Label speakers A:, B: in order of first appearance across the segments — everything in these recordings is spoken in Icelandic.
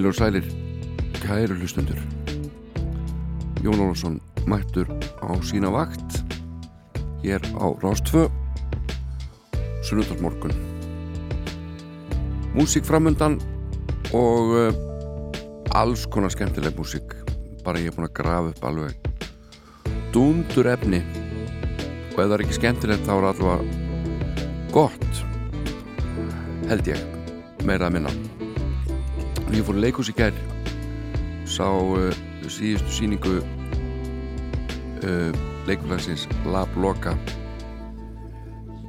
A: Heil og sælir, kæru hlustundur. Jón Ólafsson mættur á sína vakt hér á Rástvö sunnundarsmorgun. Músík framundan og uh, alls konar skemmtileg músík. Bara ég er búin að grafa upp alveg dundur efni og ef það er ekki skemmtilegt þá er allavega gott held ég meira að minna ég fór leikus í gær sá uh, síðustu síningu uh, leikulagsins La Bloca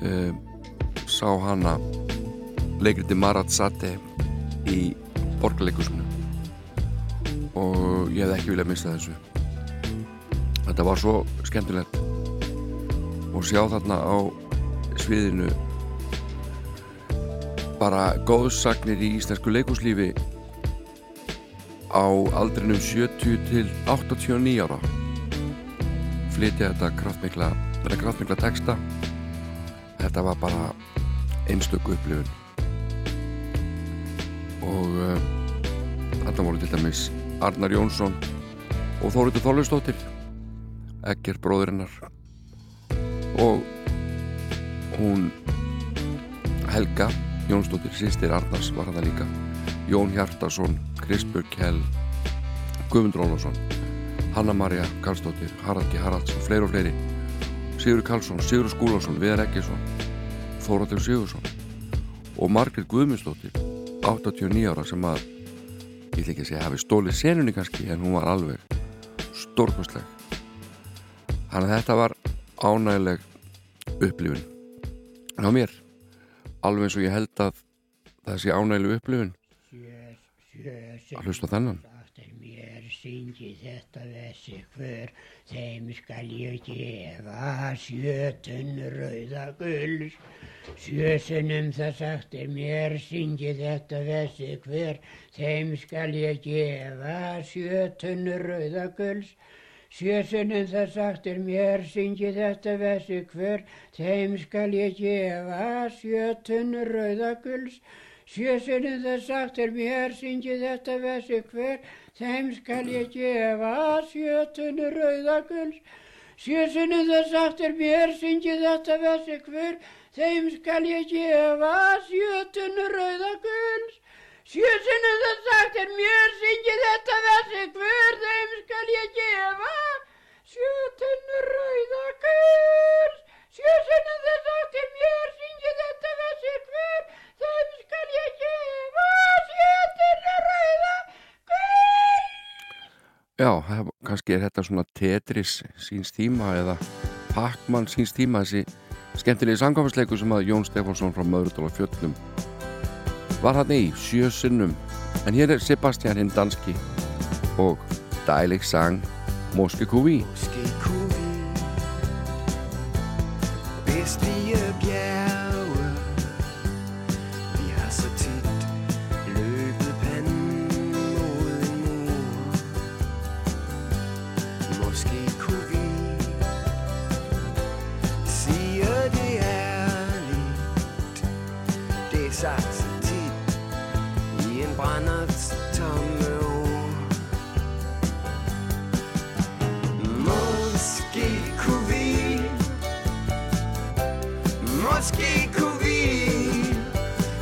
A: uh, sá hana leikriti Marat Sate í borgarleikusinu og ég hef ekki viljað mista þessu. Þetta var svo skemmtilegt. Og sjá þarna á sviðinu bara góðsagnir í íslensku leikuslífi á aldrinum 70 til 89 ára. Flytja þetta kraftmikla, kraftmikla texta. Þetta var bara einstök upplifun. Og uh, þetta voru til dæmis Arnar Jónsson og Þóriður Þólustóttir Egger bróðurinnar og hún Helga Jónsdóttir sýstir Arnars var það líka Jón Hjartarsson Krispur Kjell Guðmundur Ólafsson Hanna-Maria Karlsdóttir, Haraldi Haraldsson fleiri og fleiri. Sigur Karlsson, Sigur Skúlason, Viðar Eggesson Þóratur Sigursson og Margrit Guðmundsdóttir 89 ára sem að ég vil ekki segja hafi stólið senunni kannski en hún var alveg stórkostleg. Þannig að þetta var ánægileg upplifun. Á mér alveg eins og ég held að það sé ánægileg upplifun að hlusta þennan?
B: mér syngi þetta þessi hver þeim skal ég gefa. Sjötun rauða gulls. Sjösunum það sagt er mér syngi þetta þessi hver þeim skal ég gefa. Sjötun rauða gulls. Sjösunum það sagt er mér, syngi þetta vessi hver, þeim skal ég gefa. Sjötun rauðaguls. Sjösunum það sagt er mér, syngi þetta vessi hver, þeim skal ég gefa sjötun rauðaguls. Sjösunum það sagt er mér, syngi þetta vessi hver, þeim skal ég gefa sjötun rauðaguls. Sjösunum það sagt er mér, syngi þetta vessi hver, þeim skal ég gefa sjötun rauðaguls. Sjösunum það sagt er mér, syngi þetta vessi hver, þeim skal ég gefa sétinn að
A: ræða gull Já, kannski er þetta svona Tetris síns tíma eða Pac-Man síns tíma þessi skemmtilegi sangáfarsleiku sem að Jón Stefánsson frá Möðrudóla fjöllum var hann í sjösinnum en hér er Sebastian hinn danski
C: og dælig sang
D: Moske Kuvi Moske Kuvi Vestlige bjerg måske kunne vi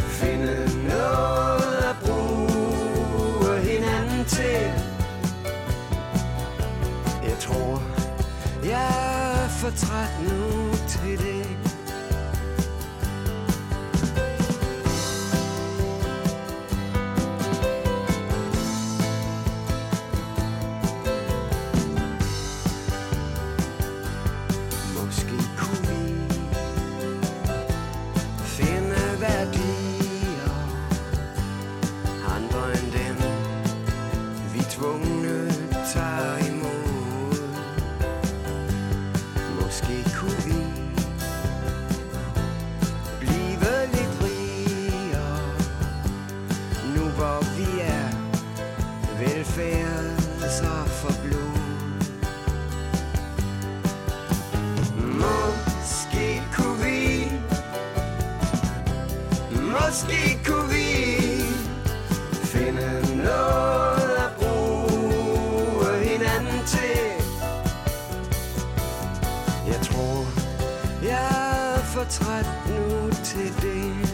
D: finde noget at bruge hinanden til. Jeg tror, jeg er for træt nu til det. any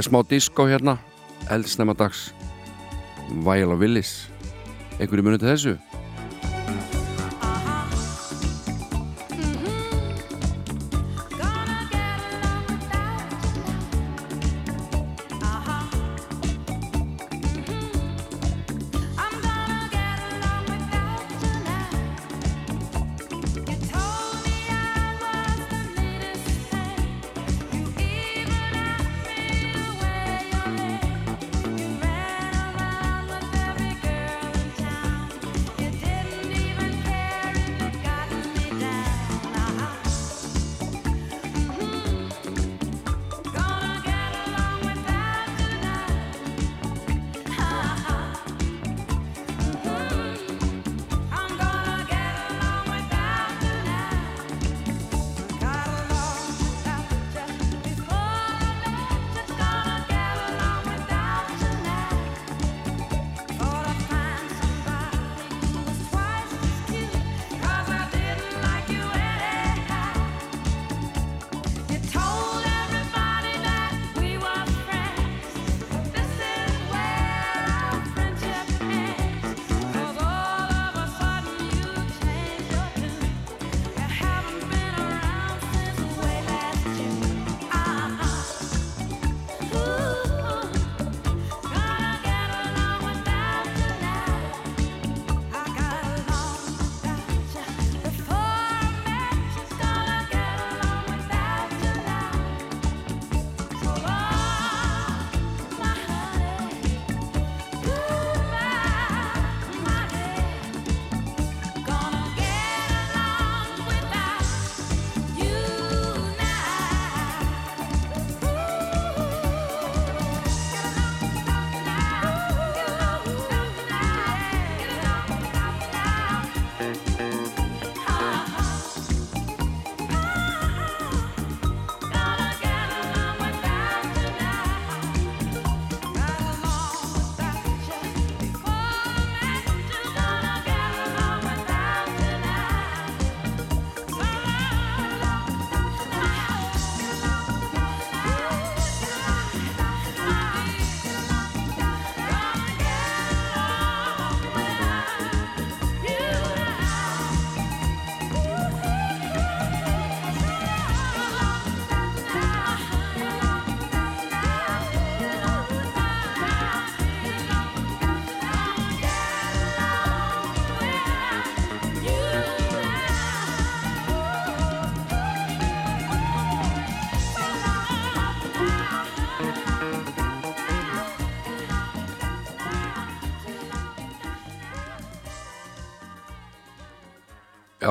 D: er
C: smá disco hérna eldsnæma dags. Viola Willis. Einhverju munið til þessu?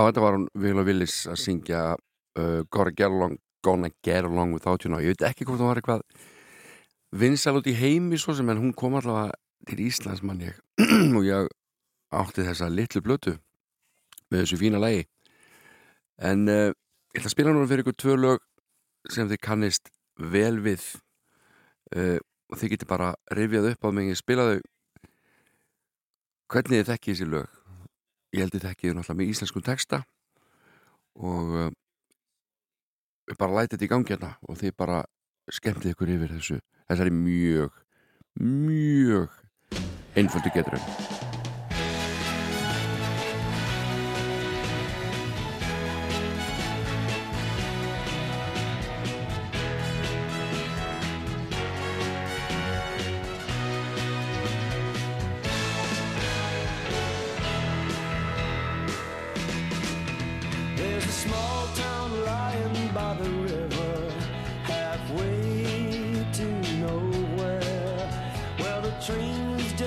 A: Þetta var hún Vila Willis að syngja uh, Gonna Get Along Gonna Get Along Without You Now. Ég veit ekki hvort hún var eitthvað vinsal út í heimi svo sem en hún kom allavega til Íslands mann ég. Og ég átti þessa litlu blötu með þessu fína lægi en uh, ég ætla að spila núna fyrir ykkur tvö lög sem þið kannist vel við. Uh, og þið getur bara rifjað upp á mig ég spila þau. Hvernig þið þekkið þessi lög ég held þið þekkið náttúrulega með íslenskum texta og uh, við bara lætið þetta í gangi hérna og þið bara skemmtið ykkur yfir þessu þessari mjög mjög einföldu geturum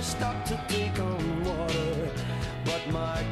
E: stop to take on water, but my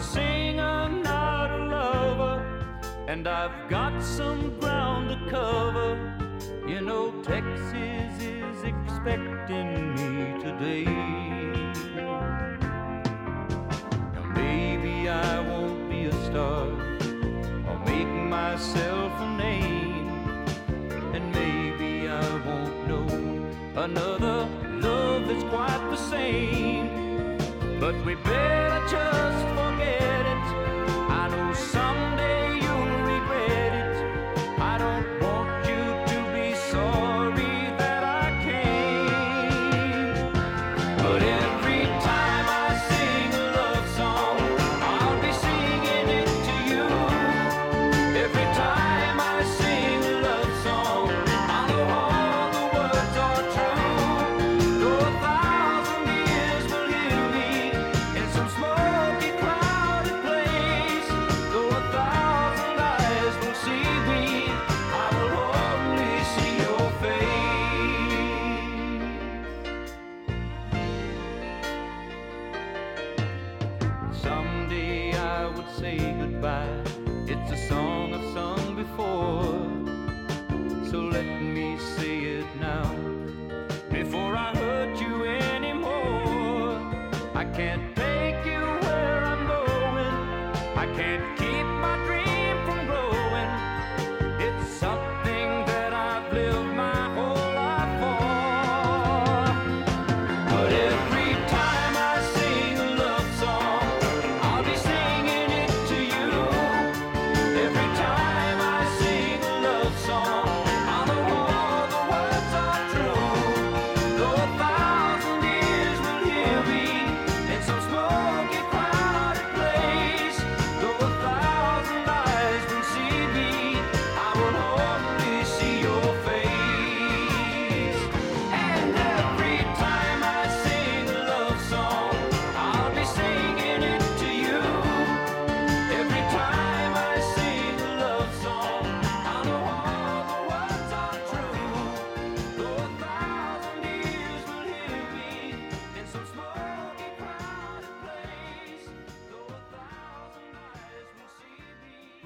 E: a singer, not a lover, and I've got some ground to cover. You know, Texas is expecting me today. Now, maybe I won't be a star or make myself a name, and maybe I won't know another love that's quite the same. But we better just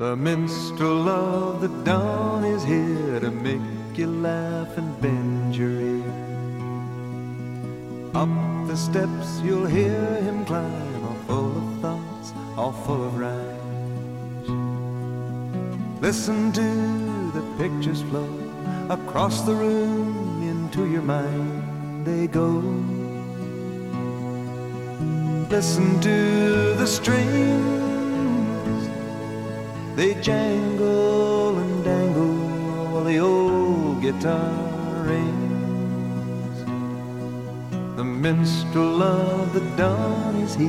E: The
F: minstrel of the dawn is here to make you laugh and bend your ear. Up the steps you'll hear him climb, all full of thoughts, all full of rhymes. Listen to the pictures flow across the room into your mind. They go. Listen to the strings they jangle and dangle while the old guitar rings. The minstrel of the dawn is he,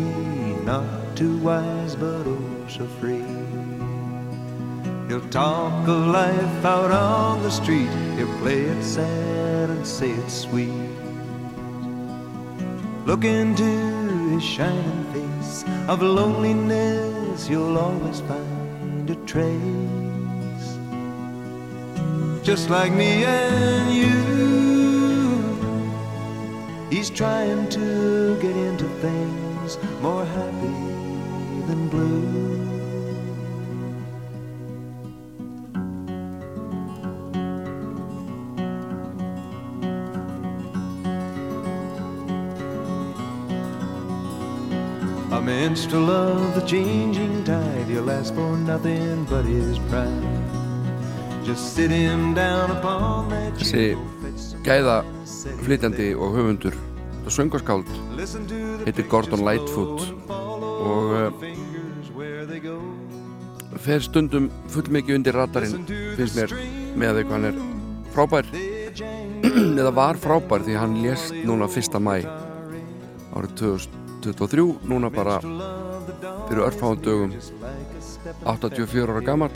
F: not too wise but oh so free. He'll talk of life out on the street, he'll play it sad and say it sweet. Look into his shining face of loneliness, you'll always find a trace. Just like me and you, he's trying to get into things more happy than blue. A minstrel of the changing tide, he'll ask for nothing but his pride. Just sit him down upon that
A: Þessi gæða flytjandi og höfundur og söngarskáld heitir Gordon Lightfoot. og uh, fer stundum fullmikið undir radarinn finnst mér með því hvað hann er frábær. eða var frábær því hann lést núna 1. mæ árið 2023 núna bara fyrir örfáðum dögum. 84 ára gamall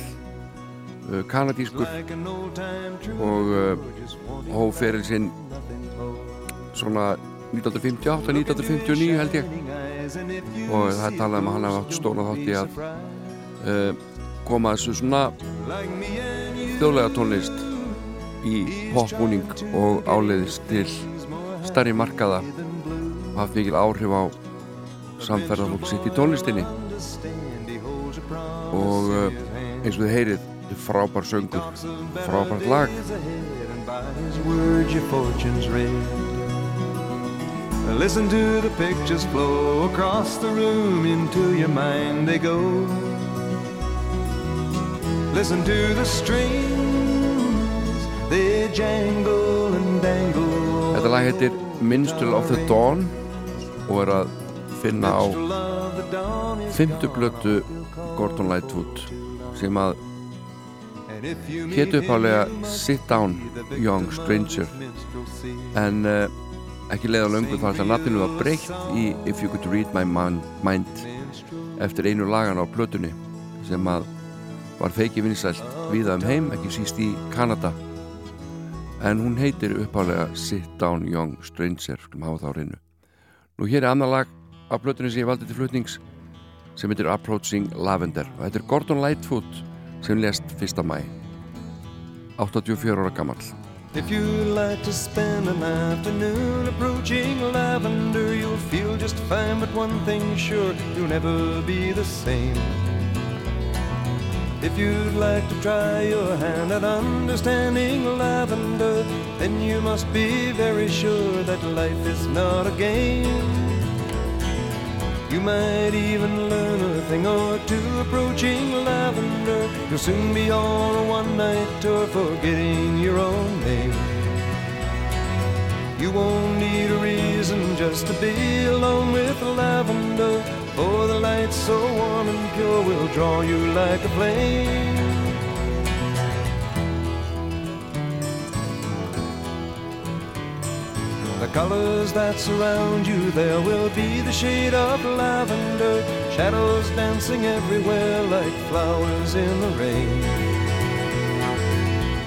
A: uh, kanadískur og uh, hóf feril sinn svona 1958-1959 held ég. Og það er talað um að hann hefði átt stóna þátt í að uh, koma þessu svona þjóðlega tónlist í popbúning og áleiðist til starri markaða og haft mikil áhrif á samferðarfólk sitt í tónlistinni og uh, eins og þið heyrið þetta er frábær söngur frábært lag
F: by his words your fortune's read. Listen to the pictures flow across the room into your mind they go. Listen to the strings, they jangle and dangle.
A: Þetta lag heitir Minstrel of the Dawn og er að finna á fymtu blötu Gordon Lightfoot sem að hétu uppálega Sit Down Young Stranger. En uh, ekki leiða löngu þar að nafninu var breytt í If You Could Read My Mind eftir einu lagan á blötunni sem að var feiki vinsælt viða um heim, ekki síst í Kanada. En hún heitir uppálega Sit Down Young Stranger skulum hafa þá reynu nú hér er annar lag af blötunni sem ég valdi til flutnings sem heitir Approaching Lavender og þetta er Gordon Lightfoot sem lést 1. mæ 84 ára gammal
F: If you like to spend an afternoon approaching lavender, you'll feel just fine. But one thing's sure, you'll never be the same. If you'd like to try your hand at understanding lavender, then you must be very sure that life is not a game. You might even learn a thing or two approaching lavender. You'll soon be on a one night tour forgetting your own name. You won't need a reason just to be alone with lavender. For the light so warm and pure will draw you like a flame. The colors that surround you, there will be the shade of lavender, shadows dancing everywhere like flowers in the rain.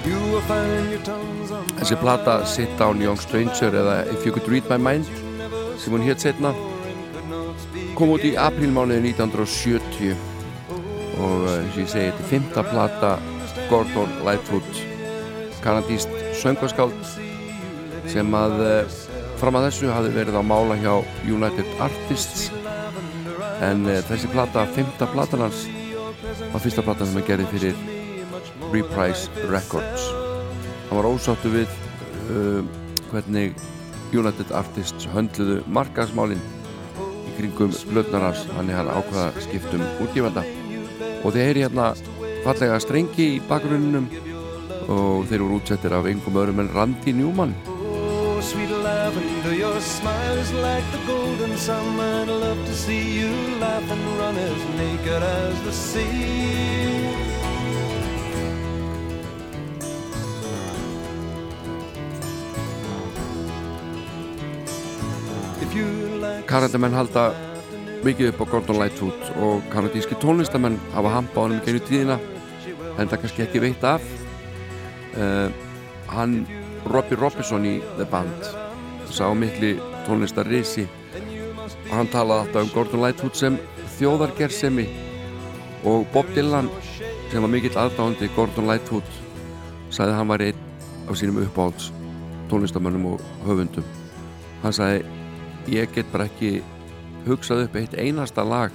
F: You will find your tongues on
A: Þessi plata Sit Down Young Stranger eða If You Could Read My Mind sem hún hétt setna kom út í aprílmánuði 1970 og eh, eins og ég segi þetta er fymta plata Gordon Lightfoot kanadíst söngaskáld sem að eh, fram að þessu hafi verið á mála hjá United Artists. En uh, þessi plata, fymta platan hans var fyrsta platan sem hann gerði fyrir Reprise Records. Hann var ósáttu við uh, hvernig United Artists höndluðu markaðsmálinn í kringum blöðnarnas þannig hann ákvaða skiptum útgifanda og þeir heyri hérna fallega strengi í bakgrunnum og þeir voru útsettir af einhverjum öðrum en Randy Newman
F: lavender, your smile is like the golden sun. I'd love to see you laugh and run as naked as the sea.
A: Kanadamenn halda mikið upp á Gordon Lightfoot og kanadíski tónlistamenn hafa hampa á hann um genið tíðina en það kannski ekki veitt af uh, hann Robbie Robinson í The Band sá mikli tónlistarrisi. Og hann talaði alltaf um Gordon Lightfoot sem þjóðargersemi og Bob Dylan sem var mikill aðdáðandi Gordon Lightfoot sagði að hann var einn af sínum uppáhalds tónlistamönnum og höfundum. Hann sagði ég get bara ekki hugsað upp eitt einasta lag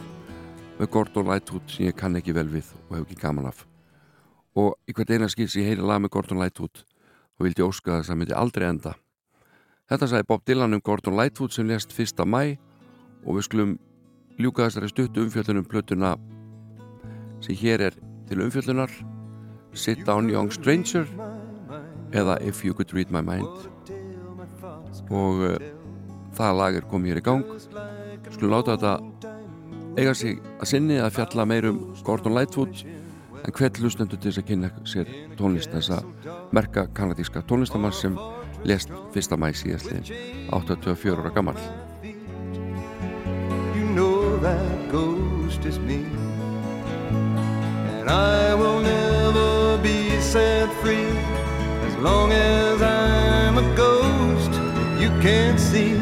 A: með Gordon Lightfoot sem ég kann ekki vel við og hef ekki gaman af. Og í hvert eina skil sem ég heyri lag með Gordon Lightfoot og vildi óska þess að myndi aldrei enda þetta sagði Bob Dylan um Gordon Lightfoot sem lést 1. mæ og við skulum ljúka þessari stuttu umfjöldunum plötuna sem hér er til umfjöldunar Sit Down Young Stranger eða If You Could Read My Mind og uh, það lag er komið hér í gang skulum láta þetta eiga sig að sinni að fjalla meirum Gordon Lightfoot en hvert lustendur til þess að kynna sér tónlist þessa merka kanadíska tónlistamann sem lest fyrsta mæs í æsliðin 84 ára gammal
F: You know that ghost is me. And I will never be set free as long as I'm a ghost you can't see.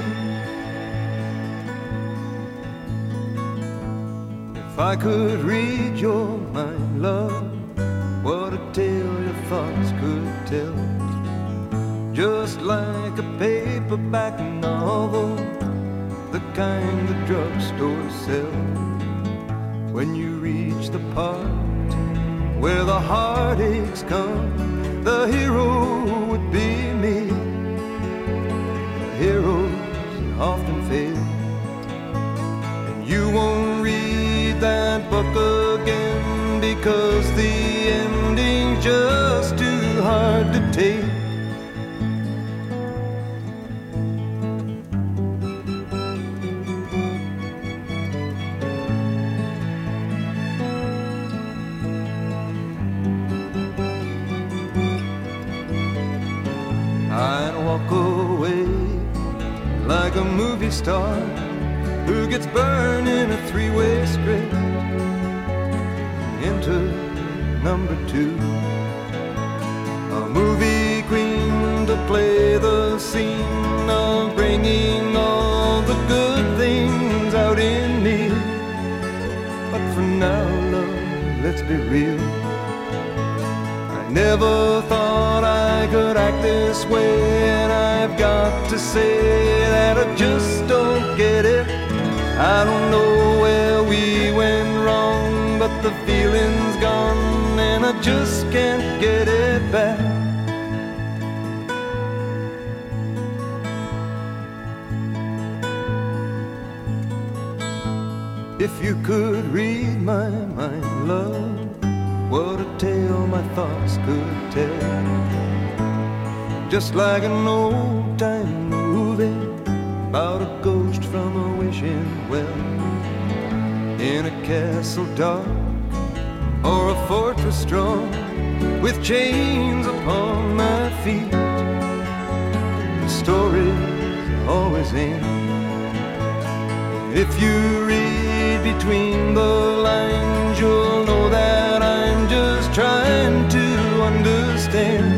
F: If I could read your mind, love, what a tale your thoughts could tell. Just like a paperback novel the kind the drugstore sells. When you reach the part where the heartaches come, the hero would be me. The heroes often fail, and you won't read that book again because the ending's just too hard to take. Star who gets burned in a three-way script into number two. A movie queen to play the scene of bringing all the good things out in me. But for now, love, let's be real. I never thought I could act this way, to say that I just don't get it. I don't know where we went wrong, but the feeling's gone and I just can't get it back. If you could read my mind, love, what a tale my thoughts could tell. Just like an old about a ghost from a wishing well in a castle dark or a fortress strong with chains upon my feet. The stories always end. If you read between the lines, you'll know that I'm just trying to understand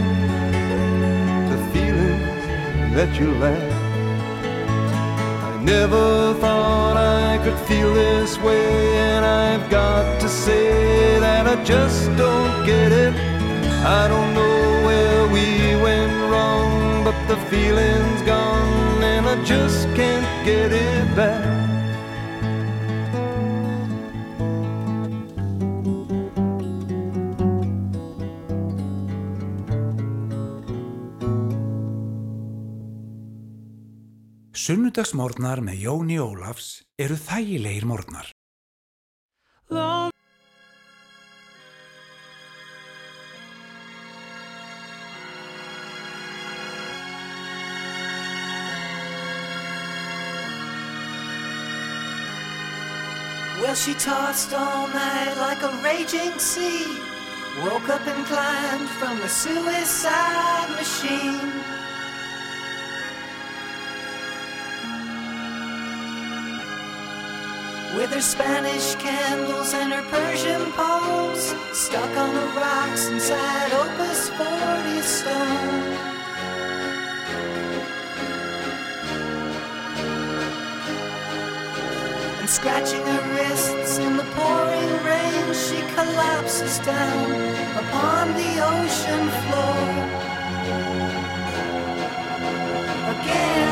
F: the feelings that you lack. Never thought I could feel this way, and I've got to say that I just don't get it. I don't know where we went wrong, but the feeling's gone, and I just can't get it back.
G: Sunnudagsmórnar með Jóni Ólafs eru þægilegir mórnar.
H: Well, she tossed all night like a raging sea. Woke up and climbed from the suicide machine. With her Spanish candles and her Persian poems, stuck on the rocks inside Opus 40 stone. And scratching her wrists in the pouring rain, she collapses down upon the ocean floor. Again.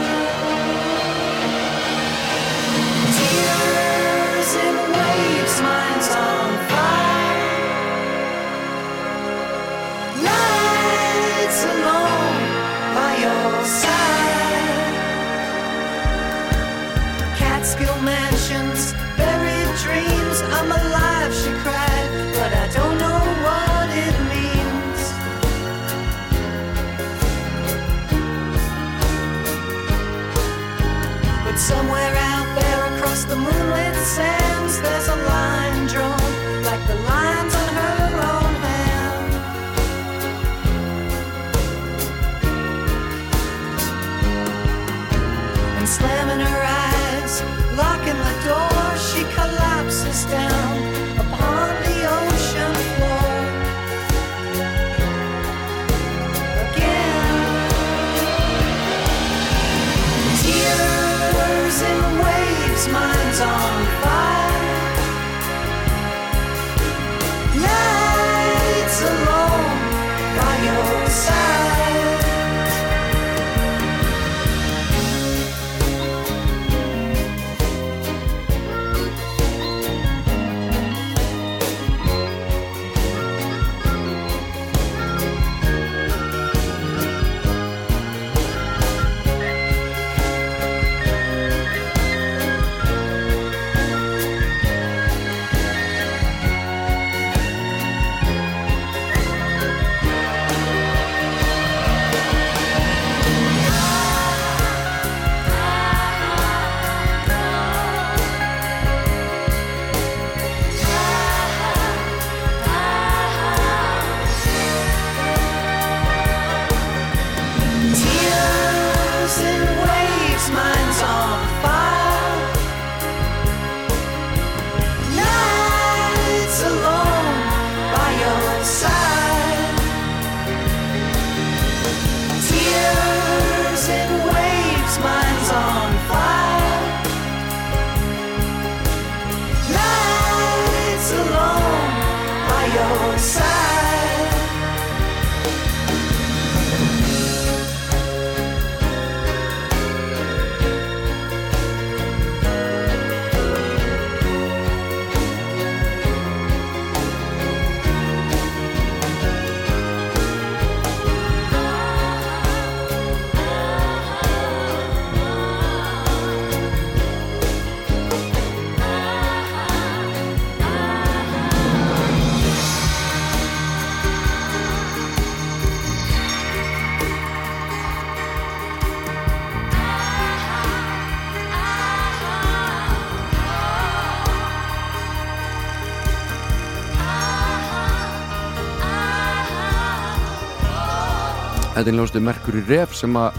A: Þetta er hljóðstu Merkur í Ref sem að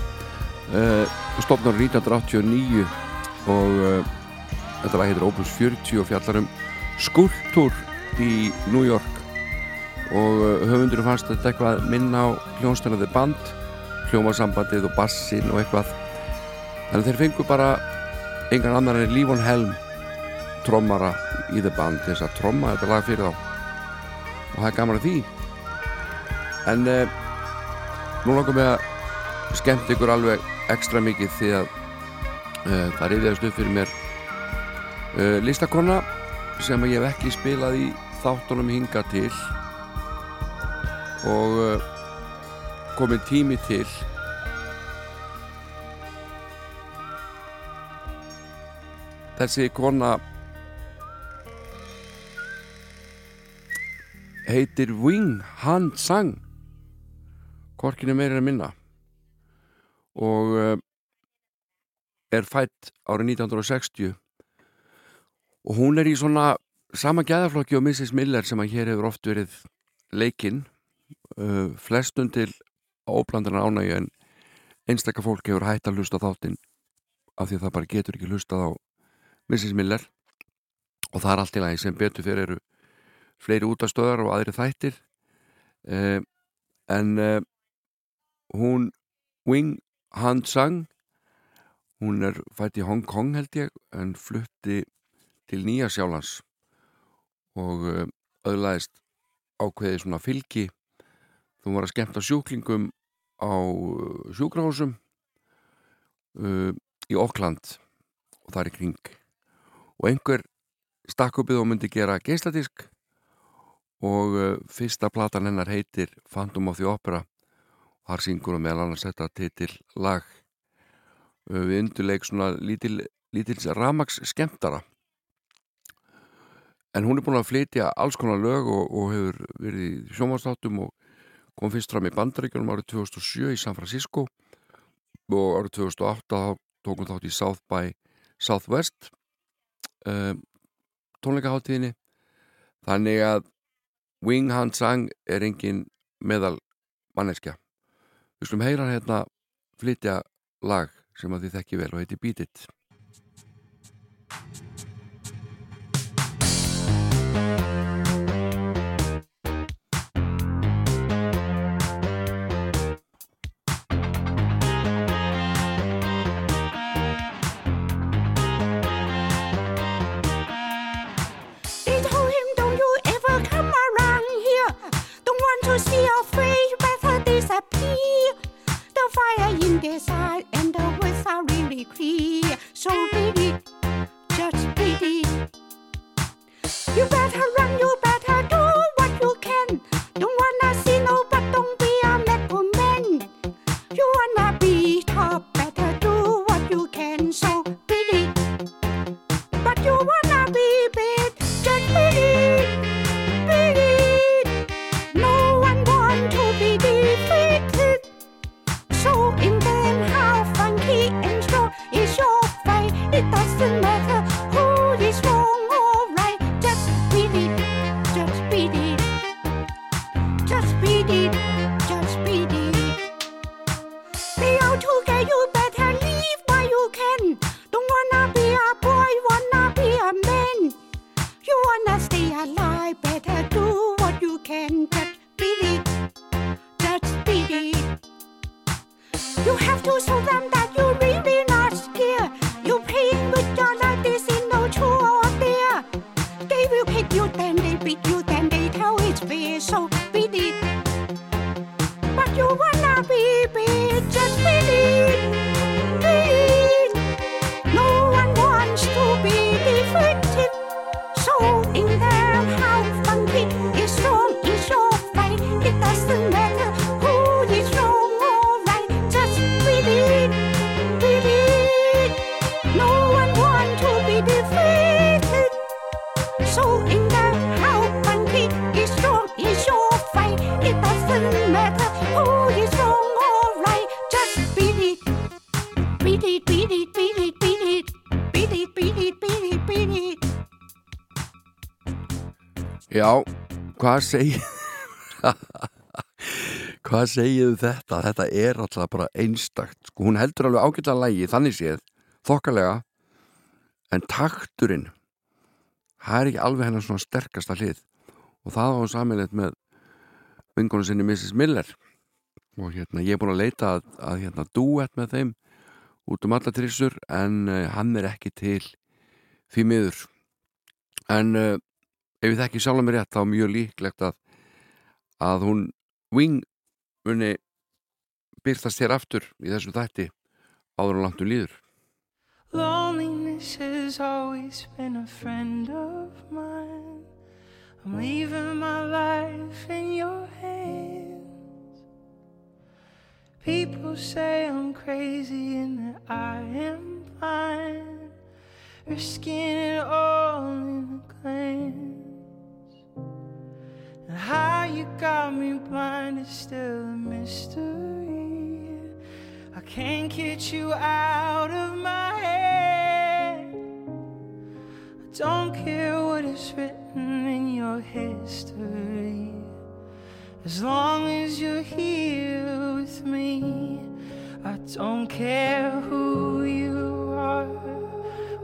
A: uh, stopnar 1989 og uh, þetta lag heitir Opus 40 og fjallar um skulptúr í New York. Og uh, höfundurum fannst þetta eitthvað minna á hljónstænaði band hljómasambandið og bassin og eitthvað. Þannig að þeir fengu bara engan annar en Lífon Helm trommara í the band þess að tromma þetta lag fyrir þá. Og það er gaman að því. En uh, nú langar mig að skemmt ykkur alveg ekstra mikið því að uh, það reyðiðast upp fyrir mér uh, listakonna sem ég hef ekki spilað í þáttunum hinga til og uh, komin tími til. Þessi kona heitir Wing Han Sang korkinu meira en minna og uh, er fætt árið 1960 og hún er í svona sama gæðaflokki og Mrs. Miller sem að hér hefur oft verið leikinn uh, flestun til óblandana ánægju en einstakka fólk hefur hægt að hlusta þáttinn af því að það bara getur ekki hlustað á Mrs. Miller og það er allt í lagi sem betur fyrir eru fleiri útastöðar og aðri þættir uh, en uh, hún Wing Han Sang hún er fætt í Hong Kong held ég en flutti til Nýja Sjálands og uh, öðlaðist ákveði svona fylgi. Þú var að skemmta sjúklingum á sjúkrahúsum í Oakland og það er kring. Og einhver stakk uppið og myndi gera geisladisk og uh, fyrsta platan hennar heitir Phantom of the Opera og þar syngur hún meðal annars þetta titil lag. Við undurleik svona lítil, lítils ramags skemmtara en hún er búin að flytja alls konar lög og, og hefur verið í sjómanstáttum og kom fyrst fram í bandaríkjunum árið 2007 í San Francisco og árið 2008 tók hún þátt í South by Southwest um, tónleikaháttíðinni þannig að Wing Han Sang er engin meðal manneskja við slum heyra hérna flytja lag sem að þið þekki vel og heiti Beat It.
I: They told The fire in their eyes and the words are really clear. So beat it, just beat it. You better run, you better
A: Segir Hvað segið þetta? Þetta er alltaf bara einstakt. Sko, hún heldur alveg ágætlega lægi, þannig séð, þokkalega, en takturinn, það er ekki alveg hennar svona sterkasta hlið. Og það var hún samilegt með vingonu sinni Mrs. Miller. Og hérna, ég er búin að leita að, að hérna, duett með þeim út um alla trissur, en uh, hann er ekki til því miður. En uh, ef ég þekki sjálf mér rétt, þá er mjög líklegt að, að hún Wing muni byrtast hér aftur í þessu þætti áður og langt um líður.
J: Loneliness has always been a friend of mine. I'm leaving my life in your hands. People say I'm crazy and that I am blind. Risking it all in a glance how you got me blind is still a mystery. I can't get you out of my head. I don't care what is written in your history. As long as you're here with me, I don't care who you are,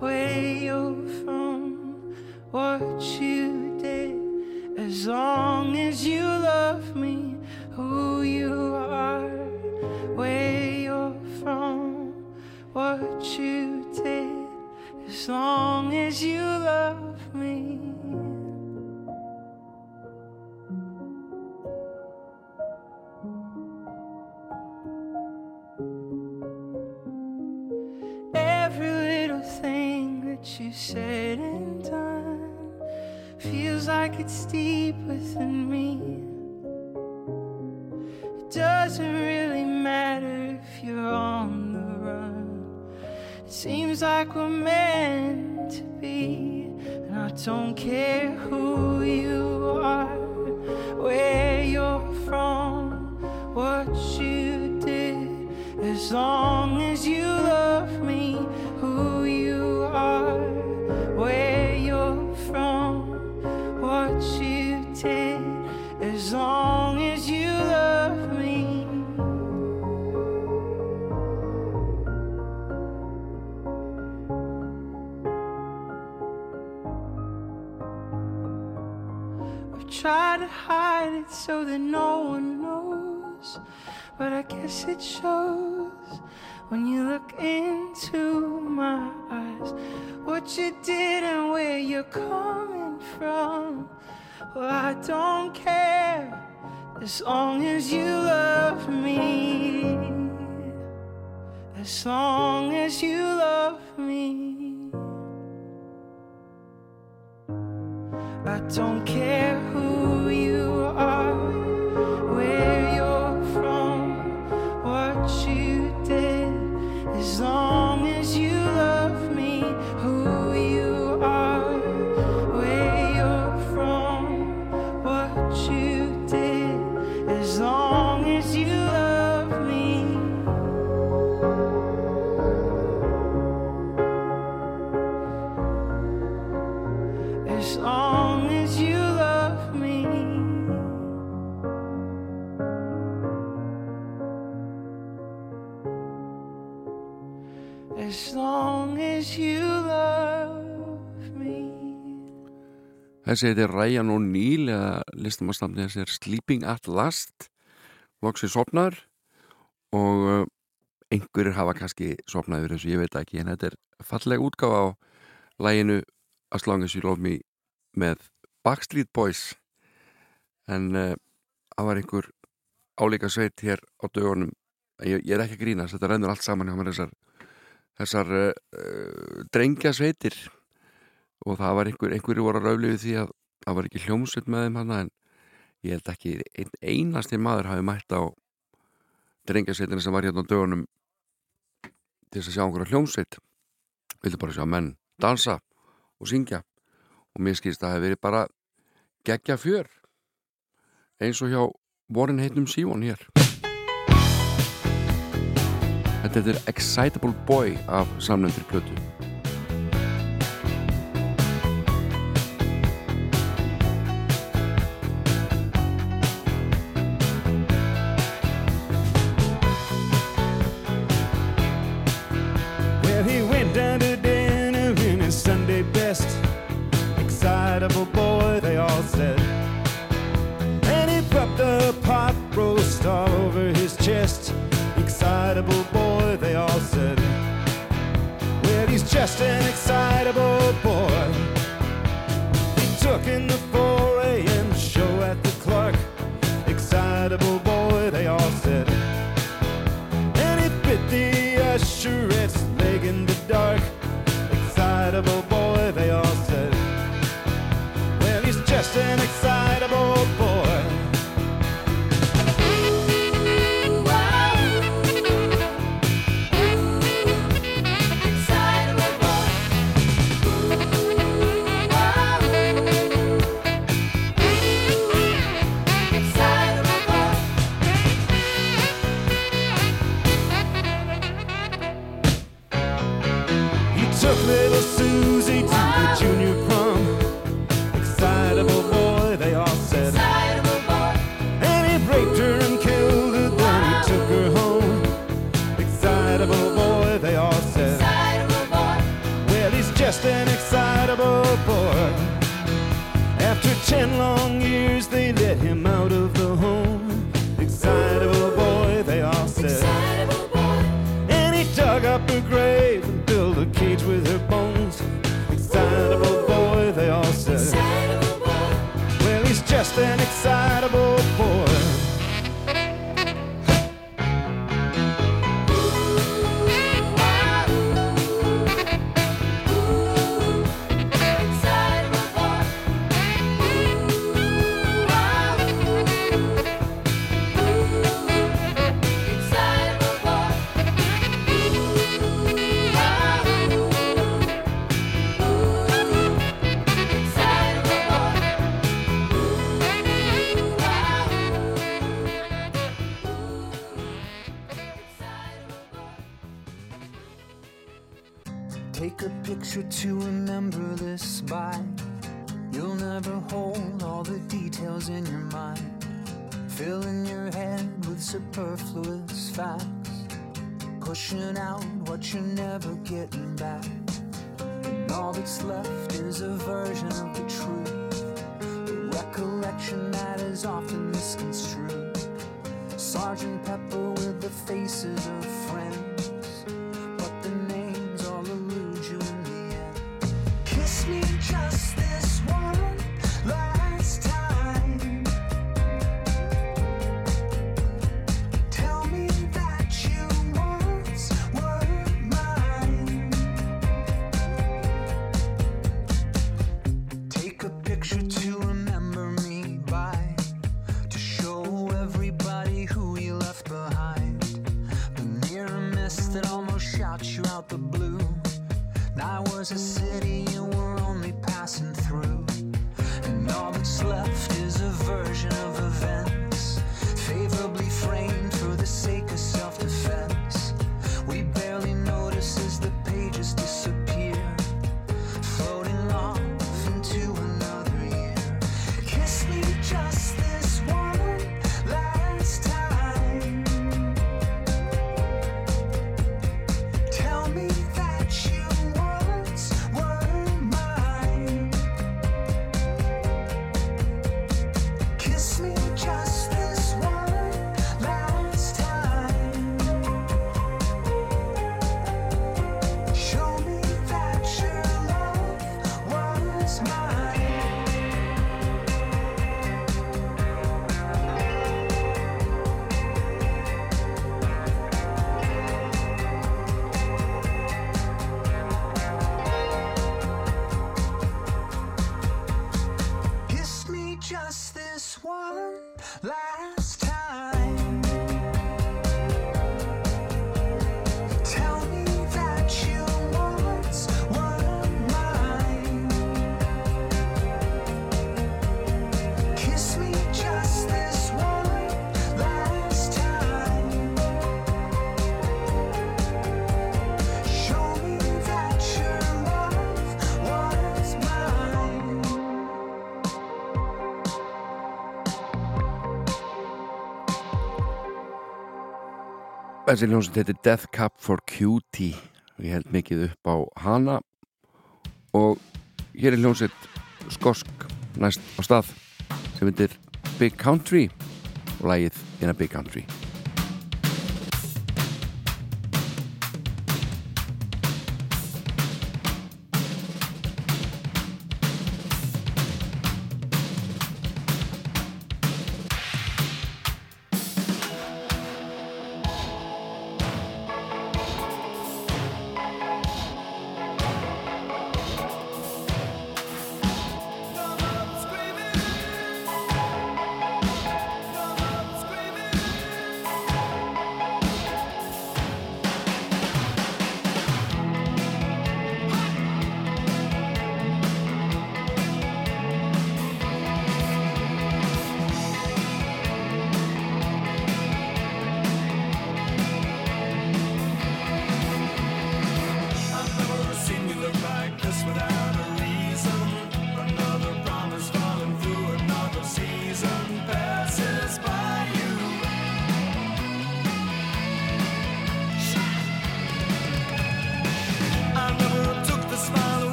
J: where you're from, what you did. As long as you love me, don't
A: Þessi heitir Ryan O'Neill eða listamannstafni þessi er Sleeping at Last loksið sopnar og uh, einhverjir hafa kannski sopnað yfir þessu, ég veit ekki en þetta er falleg útgáfa á læginu As Long As You Love Me með Backstreet Boys. En uh, það var einhver álíka sveit hér á dögunum. Ég, ég er ekki að grína, þetta rennur allt saman hjá mér þessar, þessar uh, uh, drengja sveitir og það var einhver, einhverju voru að raufli við því að það var ekki hljómsveit með þeim hana en ég held ekki ein, einasti maður hafi mætt á drengjasveitinu sem var hérna á dögunum til þess að sjá einhverja hljómsveit. Vildu bara sjá menn dansa og syngja. Og mér skilst að það hefði verið bara geggja fjör eins og hjá vorin heitnum Sívon hér. Þetta er Excitable Boy af samnefndir plötu þessi hljómsveit heitir Death Cup for Cutie. Og ég held mikið upp á hana. Og hér er hljómsveit skosk næst á stað sem heitir Big Country og lægið In a Big Country.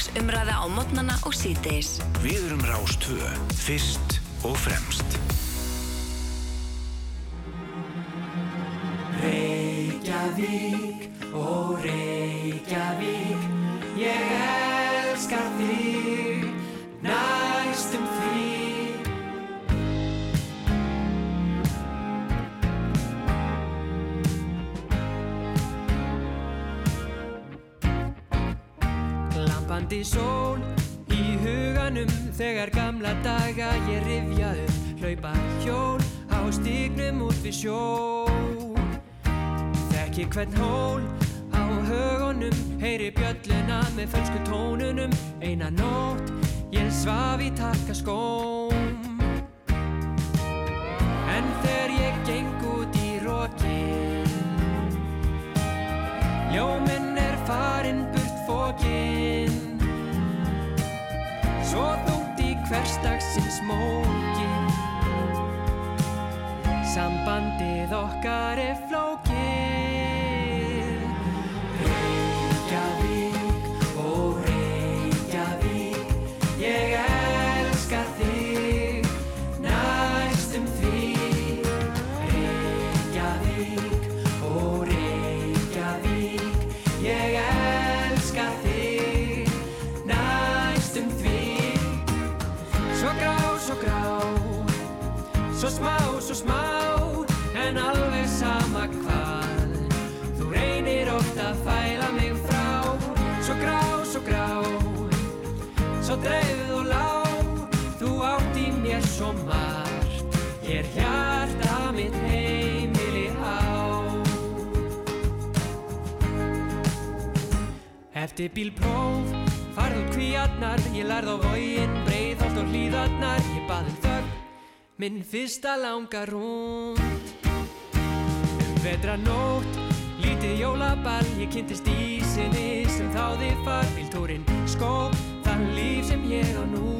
K: Þjóðlagsumræða á mótnana og síðdeis.
G: Við erum Rástvö, fyrst og fremst.
L: hvern hól á högunum heyri bjöllina með felsku tón margt Hér hjarta mitt heimili á Eftir bílpróf farðum kvíarnar Ég lærð á vógin, breyðholt og hlýðarnar Ég baðum þögg, minn fyrsta langa rúnd Um vetranótt, lítið jólaball Ég kynntist í sinni sem þáði far Viltúrin skóp, þann líf sem ég á nú.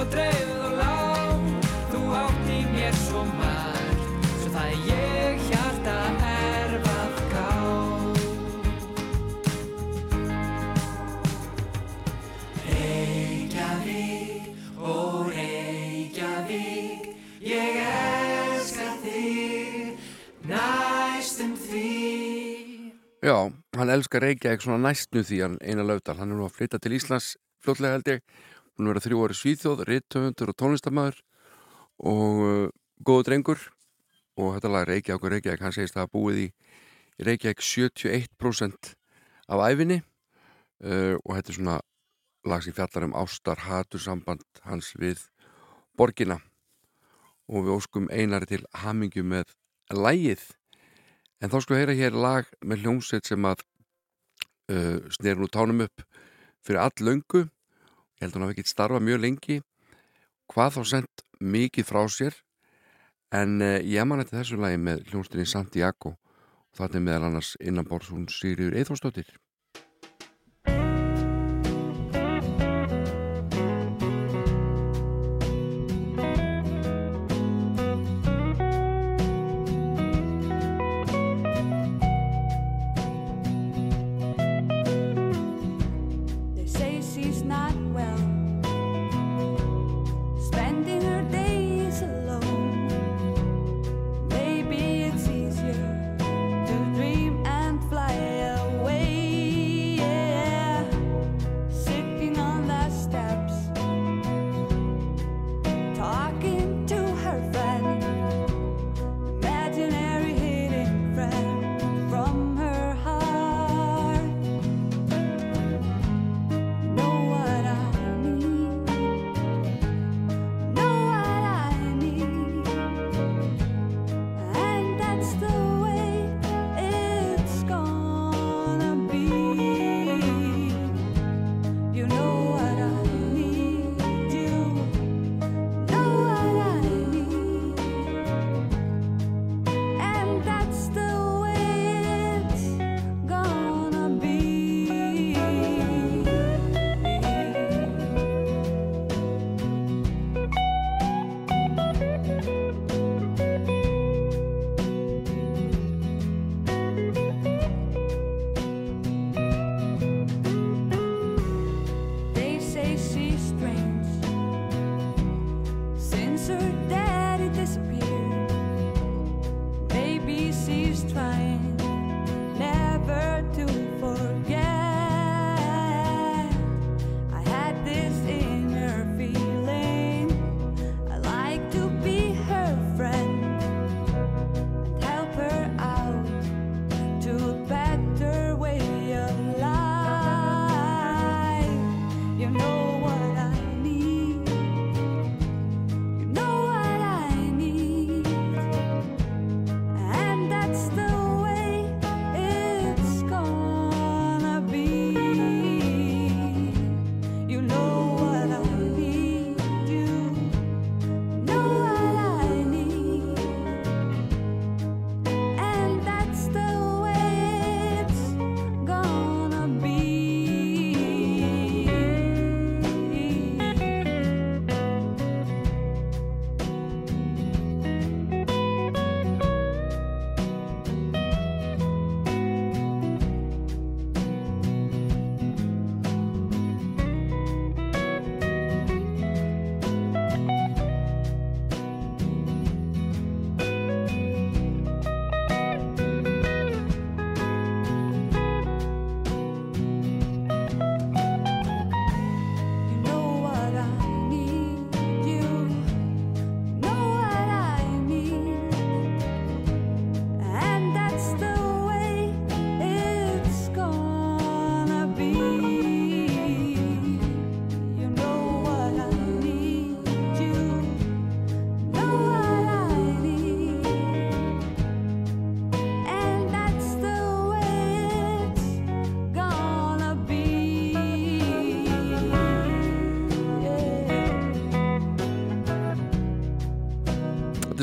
L: Svo dreifð og lág Þú átt í mér svo margt Svo það er ég hjarta erfað gá Reykjavík, ó Reykjavík Ég elska þig næstum því
C: Já, hann elskar Reykjavík svona næstu því hann eina löfdal. Hann er nú að flytta til Íslands fljótlega held ég. Hún er verið þrjú ári svíþjóð, rittöfundur og tónlistamæður og uh, góðu drengur. Og þetta lag Reykjavík og Reykjavík, hann segist að hafa búið í Reykjavík 71% af æfinni uh, og þetta er svona lag sem fjallar um ástar hatur samband hans við borgina. Og við óskum einari til hamingju með lægið en þá sko heyra hér lag með hljómsveit sem að uh, snerir nú tánum upp fyrir all löngu ég held að hún hafi ekkert starfað mjög lengi. Hvað þá sendt mikið frá sér. En uh, ég man eftir þessu lagi með hljómsveitinni Santiago. Og það er meðal annars innanborðs hún Sigriður Eithórsdóttir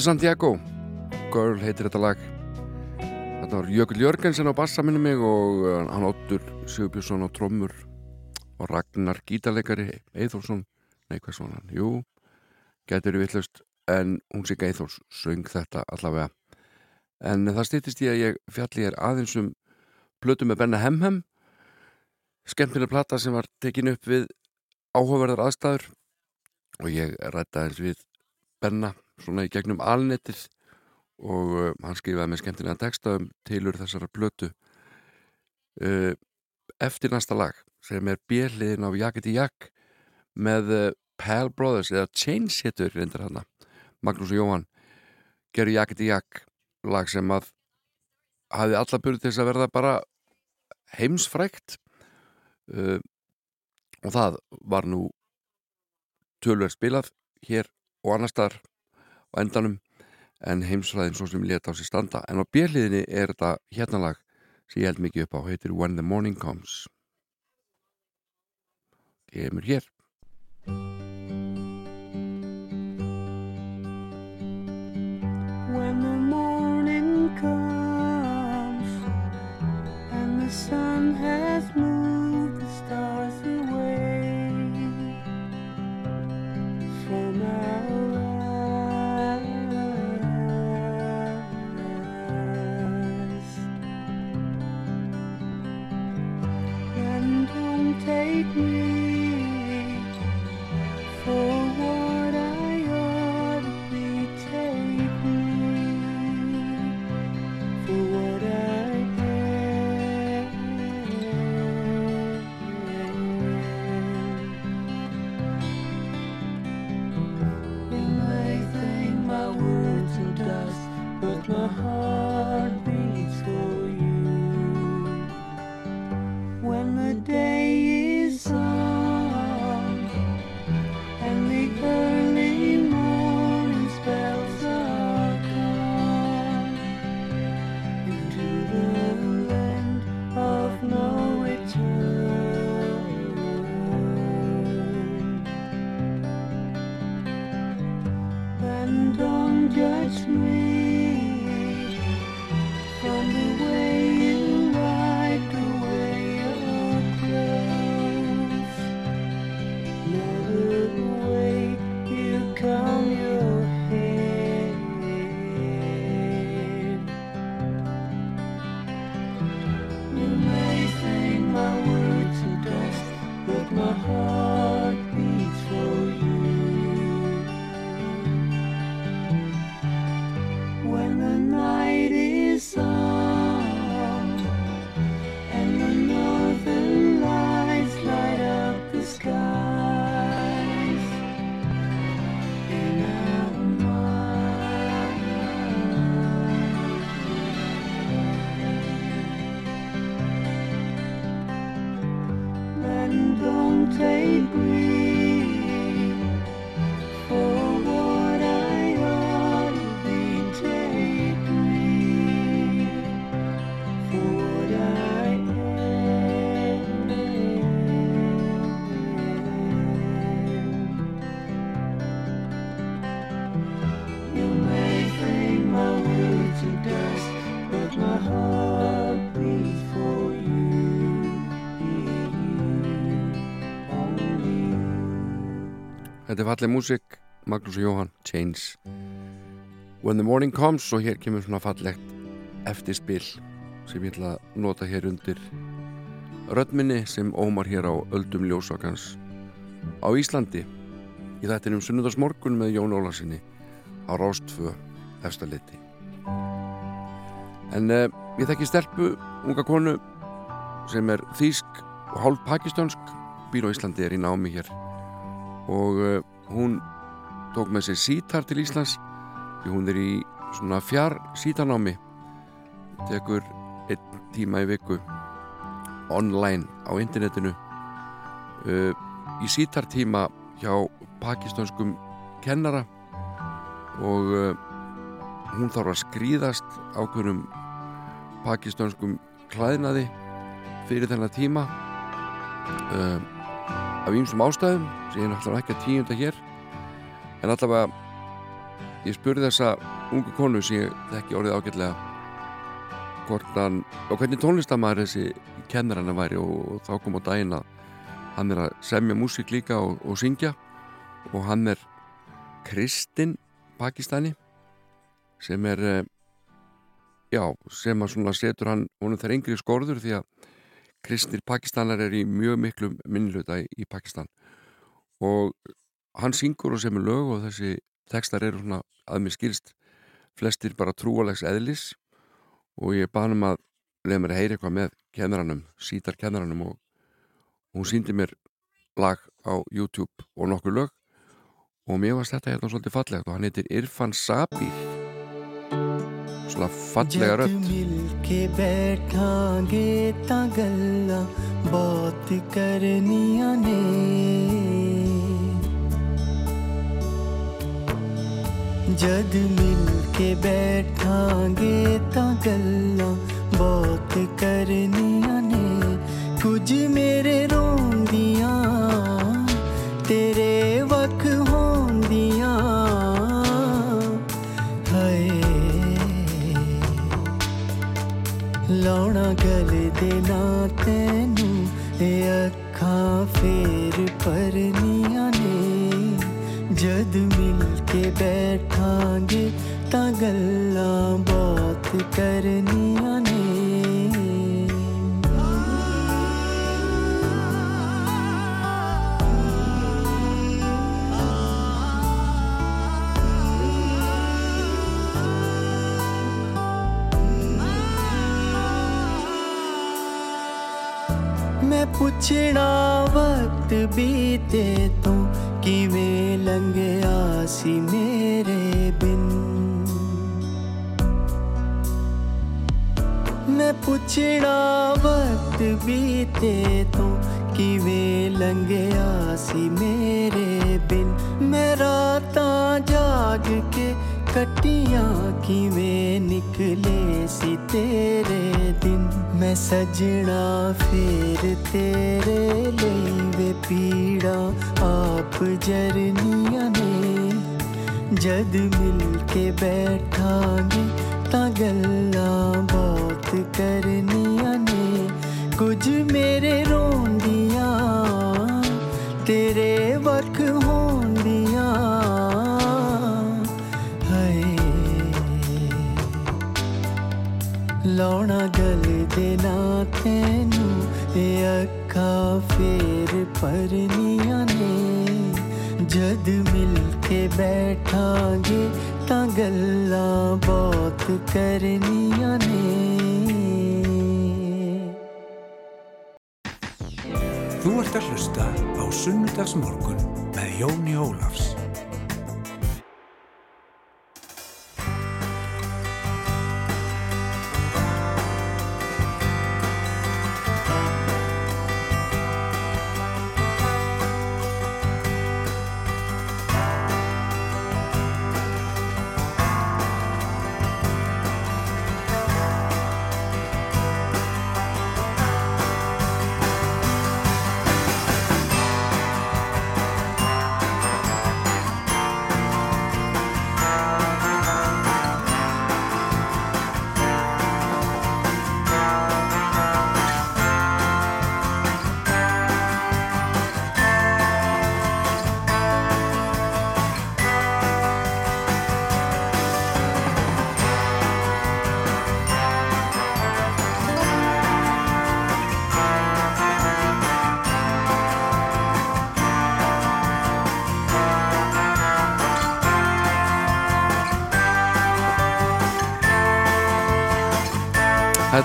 C: Santiago.
A: Girl heitir þetta lag. Þetta var Jökull Jörgensen á bassa minni mig og uh, hann Óttur Sigurbjörnsson á trommur og Ragnar gítarleikari Eithólfsson, nei hvað svona jú, getur við vittlust en hún sig Eithóls söng þetta allavega. En það stýttist ég að ég fjalli er aðeins um plötu með Benna Hemhem. Skemmtilega plata sem var tekin upp við áhugaverðar aðstæður. Og ég rætta eins við Benna svona í gegnum alnettið og uh, hann skrifaði með skemmtilega texta um tilur þessara blötu uh, eftir næsta lag sem er bjelliðin á Jaketi Jak með uh, Pal Brothers eða Chains hittur reyndir hann Magnús og Jóhann gerur Jaketi Jak lag sem að hafi alla byrju til þess að verða bara heimsfrækt uh, og það var nú tölverð spilað hér og annar staðar á endanum en heimsfræðin svo sem leta á sér standa. En á björliðinni er þetta hérna lag sem ég held mikið upp á, heitir When the Morning Comes. Kemur hér.
J: When the morning comes and the sun has moved the stars
A: Þetta er fallið músik Magnús og Jóhann, Chains. When the Morning Comes og hér kemur svona fallegt eftirspil sem ég ætla að nota hér undir röddminni sem ómar hér á öldum ljósakans á Íslandi. Í þættinum Sunnundarsmorgun með Jón Ólarsinni á Rástfö efstaliti en uh, ég þekki stelpu unga konu sem er þýsk og hálf pakistönsk býr á Íslandi er í námi hér og uh, hún tók með sér sítar til Íslands því hún er í svona fjár sítarnámi. Tekur einn tíma í viku online á internetinu. Uh, í sítartíma hjá pakistanskum kennara. Og uh, hún þarf að skrýðast ákveðnum pakistanskum klæðnaði fyrir þennan tíma uh, af ýmsum ástæðum ég náttúrulega ekki að tíunda hér. En allavega ég spurði þessa ungu konu sem ég þekki orðið ágætlega hvort hann, og hvernig tónlistamæður þessi kennar hann væri og, og þá kom á daginn að hann er að semja músík líka og, og syngja. Og hann er kristinn Pakistani sem er eh, já, sem að svona setur hann honum þær yngri skorður því að kristnir Pakistanar er í mjög miklu minnluta í, í Pakistan og hann syngur og semur lög og þessi tekstar eru svona að mér skilst flestir bara trúalegs eðlis. Og ég bað hann um að leða mér að heyra eitthvað með kennaranum, sítar kennaranum og hún síndi mér lag á YouTube og nokkur lög. Og mér varst þetta hérna svolítið fallegt og hann heitir Irfan Sabir rosalega fallega rödd
M: Milke bætange ta galla Bát karniya ne जद मिलके बैठांगे ता गल्ला बात करनिया ने कुछ मेरे रो ਲਾਉਣਾ ਗਲ ਦੇ ਨਾ ਤੈਨੂੰ। ਇਹ ਅੱਖਾਂ ਫੇਰ ਪਰਨੀਆਂ ਨੇ। ਜਦ ਮਿਲ ਕੇ ਬੈਠਾਂਗੇ ਤਾਂ ਗੱਲਾਂ ਬਾਤ ਕਰਨੀਆਂ ਪੁੱਛਣਾ ਵਕਤ ਬੀਤੇ ਤੋਂ ਕਿਵੇਂ ਲੰਘਿਆ ਸੀ ਮੇਰੇ ਬਿਨ ਮੈਂ ਪੁੱਛਣਾ ਵਕਤ ਬੀਤੇ ਤੋਂ ਕਿਵੇਂ ਲੰਘਿਆ ਸੀ ਮੇਰੇ ਬਿਨ ਮੈਂ ਰਾਤਾਂ ਜਾਗ ਕੇ ਕੱਟੀਆਂ ਕਿਵੇਂ ਨਿਕਲੇ ਸੀ ਤੇਰੇ ਦਿਨ? ਮੈਂ ਸਜਣਾ ਫੇਰ ਤੇਰੇ ਲਈ ਵੇ ਪੀੜਾ ਆਪ ਜਰਨੀਆਂ ਨੇ। ਜਦ ਮਿਲ ਕੇ ਬੈਠਾਂਗੇ ਤਾਂ ਗੱਲਾਂ ਬਾਤ ਕਰਨੀਆਂ ਨੇ। ਕੁਝ ਮੇਰੇ ਰੋਂਦੀਆਂ, ਤੇਰੇ ਵਕ ਹੋਣ ਲਾਉਣਾ ਗਲ ਦੇ ਨਾ ਤੈਨੂੰ ਇਹ ਅੱਖਾਂ ਫੇਰ ਪਰਨੀਆਂ ਨੇ ਜਦ ਮਿਲ ਕੇ ਬੈਠਾਂਗੇ ਤਾਂ ਗੱਲਾਂ ਬਹੁਤ ਕਰਨੀਆਂ ਨੇ
G: Þú ert að hlusta á Sunnudagsmorgun með Jóni Ólafs.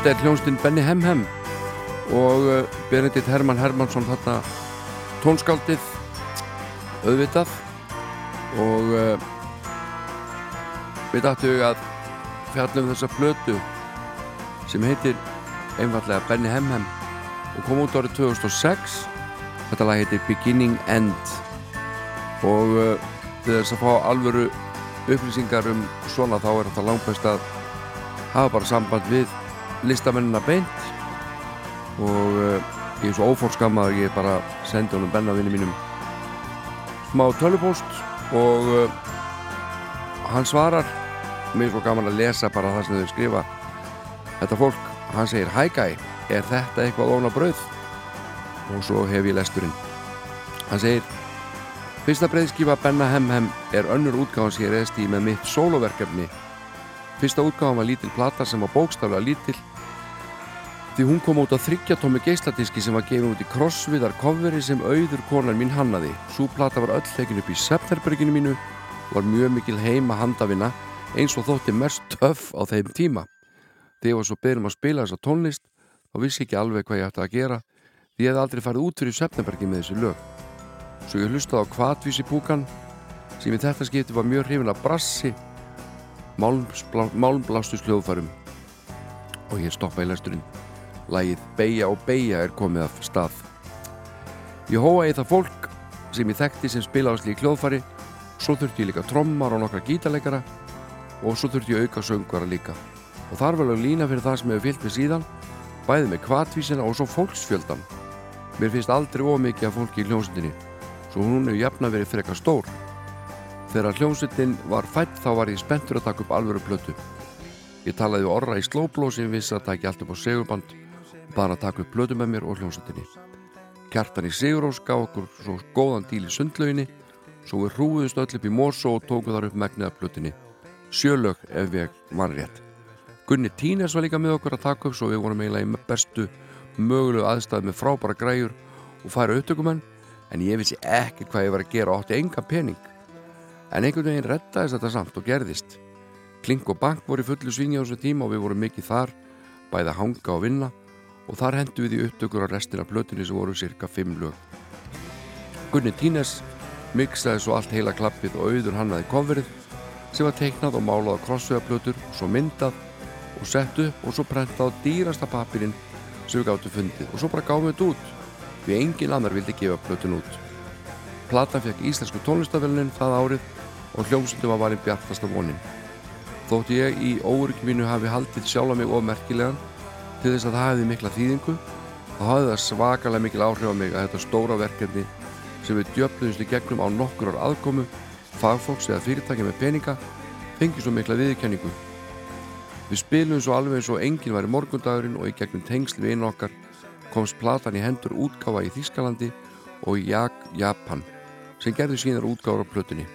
A: Þetta er hljónstinn Benny Hemhem og uh, Benedikt Hermann Hermansson þarna tónskaldið auðvitað. Og uh, við dættu að fjallum þessa flötu sem heitir einfallega Benny Hemhem og kom út árið 2006 þetta lag heitir Beginning End. Og uh, til þess að fá alvöru upplýsingar um svona þá er þetta langbæst að hafa bara samband við listamennina beint og uh, ég er svo ófórskammaður ég bara sendi honum bennavinni mínum smá tölupóst og uh, hann svarar. Mér er svo gaman að lesa bara það sem þau skrifa. Þetta fólk, hann segir guy, er þetta eitthvað óna brauð? og svo hef ég lesturinn. Hann segir fyrsta breyðskifa Benna Hem Hem er önnur útgáðan sem ég reðst í með mitt soloverkefni fyrsta útgáðan var lítil plata sem var bókstaflega lítil því hún kom út á þryggjatómi geisladiski sem var gefið út í krossviðar kofveri sem auður konar mín hannaði. Svo plata var öll tekin upp í Septerberginu mínu var mjög mikil heima handavinna eins og þótti mest töff á þeim tíma. Þegar ég var svo byrjum að spila þessa tónlist þá vissi ekki alveg hvað ég ætti að gera því ég hef aldrei farið út fyrir Septembergi með þessi lög. Svo ég hlustaði á kvatvísi púkan sem í þetta skipti var mjög hrifin af brassi málmblastus hljóðfærum. Og ég stoppa í lesturinn Lægið Beija og Beija er komið af stað. Ég hóa í það fólk sem ég þekkti sem spila á slík hljóðfæri svo þurfti ég líka trommar og nokkra gítarleikara og svo þurfti ég auka söngvara líka. Og þar var alveg lína fyrir það sem hefur fyllt með síðan bæði með kvatvísina og svo fólksfjöldan mér finnst aldrei ómikið af fólki í hljómsundinni svo hún hefur jafna verið frekar stór. Þegar hljómsundin var fætt þá var ég spenntur að taka upp alvöru plötu. Ég talaði orra í slóbló sem vissi að taka allt upp á segurband og bara að taka upp plötu með mér og hljómsundinni Kjartan í Sigurós gaf okkur svo góðan díl í sundlauginni svo við hrúðumst öll upp í Mórsó og tókum þar upp megniða plötunni. Sjölög ef við var rétt. Gunni Tíners var líka með okkur að taka upp svo við vorum eiginlega í bestu mögulegu aðstæði með frábæra græjur og færa upptökumenn en ég vissi ekki hvað ég var að gera og átti enga pening. En einhvern veginn rettaðist þetta samt og gerðist. Klink og Bank voru í fullu svingi á þessu tíma og við vorum mikið þar bæði að hanga og vinna og þar hendu við í upptökur á restina plötunni sem voru cirka 5 lög. Gunni Tíners miksaði svo allt heila klappið og auður hannaði kofverið sem var teiknað og málað á krossvegaplötur svo myndað og sett upp og svo prentað á dýrasta papirinn sem við gáttu fundið. Og svo bara gáðum við þetta út við engin annar vildi gefa plötun út. Platan fekk íslensku tónlistaféluninn það árið og hljómsundu var valin bjartasta vonin. Þóttu ég í óryggjum mínu hafi haldið sjálf mig of merkilegan til þess að það hefði mikla þýðingu þá hafði það svakalega mikil áhrif á mig að þetta stóra verkefni sem við djöfluðumst í gegnum á nokkur ár aðkomu fagfólks eða fyrirtækja með peninga fengi svo mikla viðkenningu Við spilum svo alveg eins og enginn var í morgundagurinn og í gegnum tengsl við einu okkar komst platan í hendur útgáfa í Þískalandi og í Jak Japan sem gerði síðan útgáður á plötunni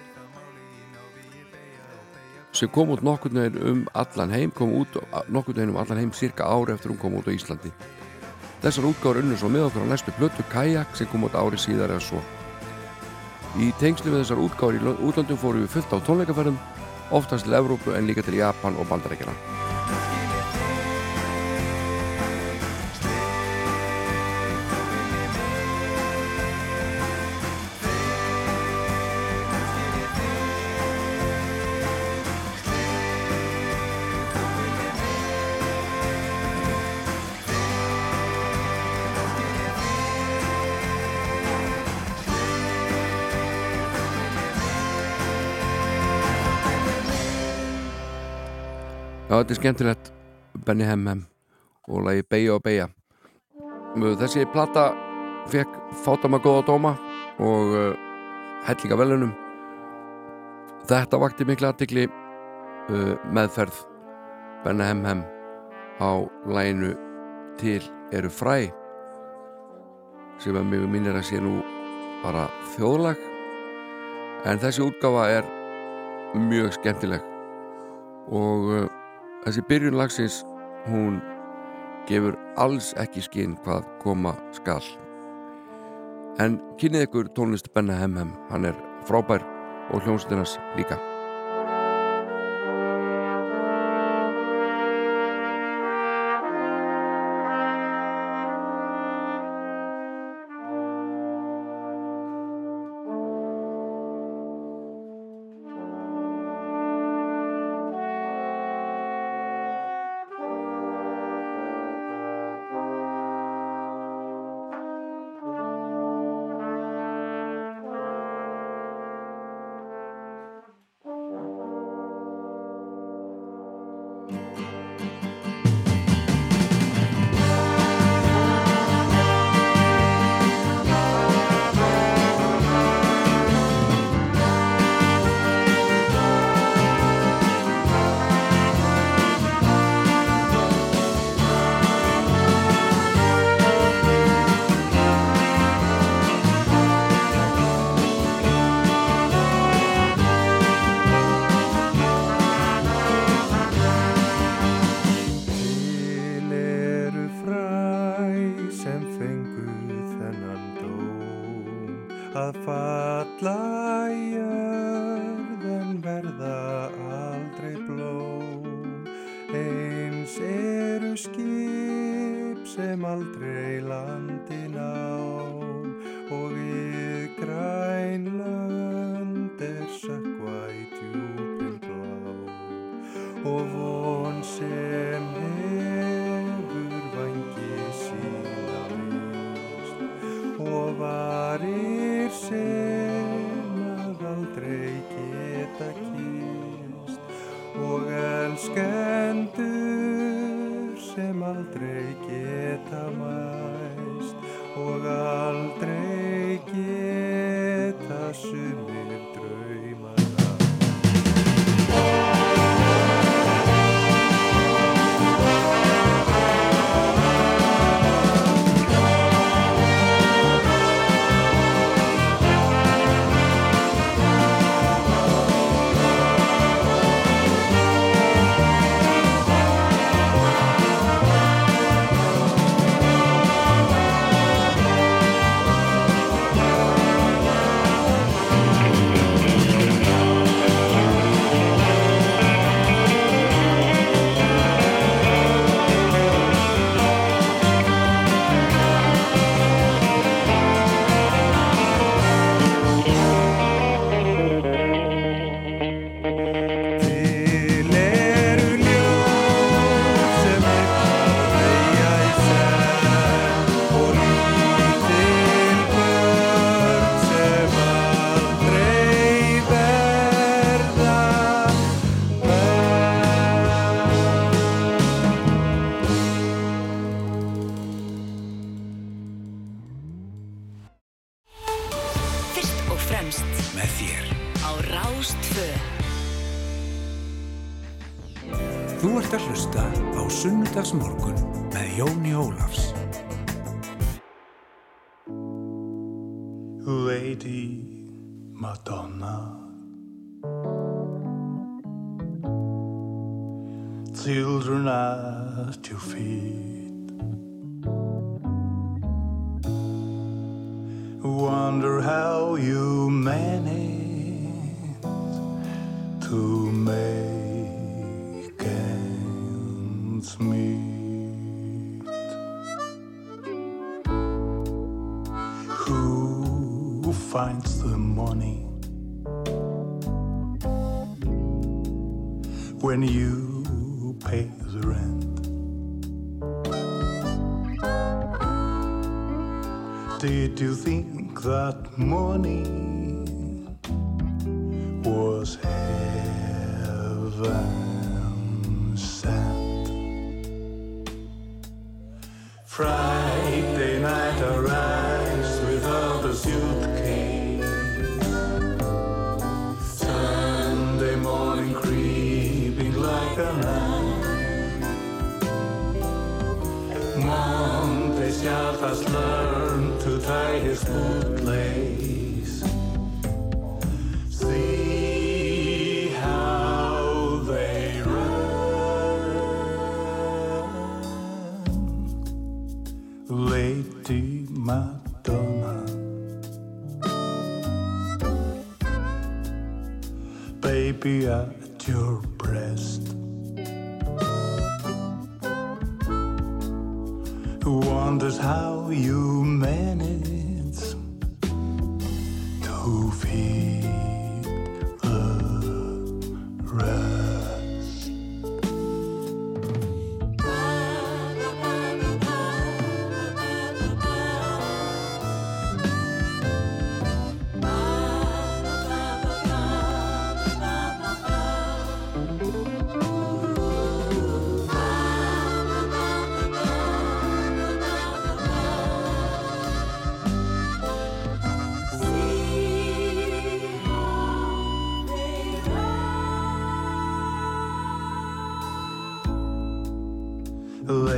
A: sem kom út nokkurnu um allan heim kom út nokkurnu um allan heim cirka ári eftir hún kom út á Íslandi Þessar útgáður unnur svo með okkur á næstu plötu Kajak sem kom út ári síðar eða svo Í tengslu við þessar útgáður í útlandum fóru við fullt á tónleikaferðum oftast til Evrópu en líka til Japan og Bandarækjana. Já, þetta er skemmtilegt. Benny Hem Hem og lagi Beja og Beja Þessi plata fekk fátama góða dóma og uh, hellinga velunum Þetta vakti miklu aðtikli uh, meðferð Benny Hem Hem á læginu Til eru fræ sem að mjög minnir að sé nú bara þjóðlag. En þessi útgafa er mjög skemmtileg og uh, þessi byrjun lagsins hún gefur alls ekki skinn hvað koma skall en kynnið ykkur tónlist Benna Hemhem hann er frábær og hljómsdunars líka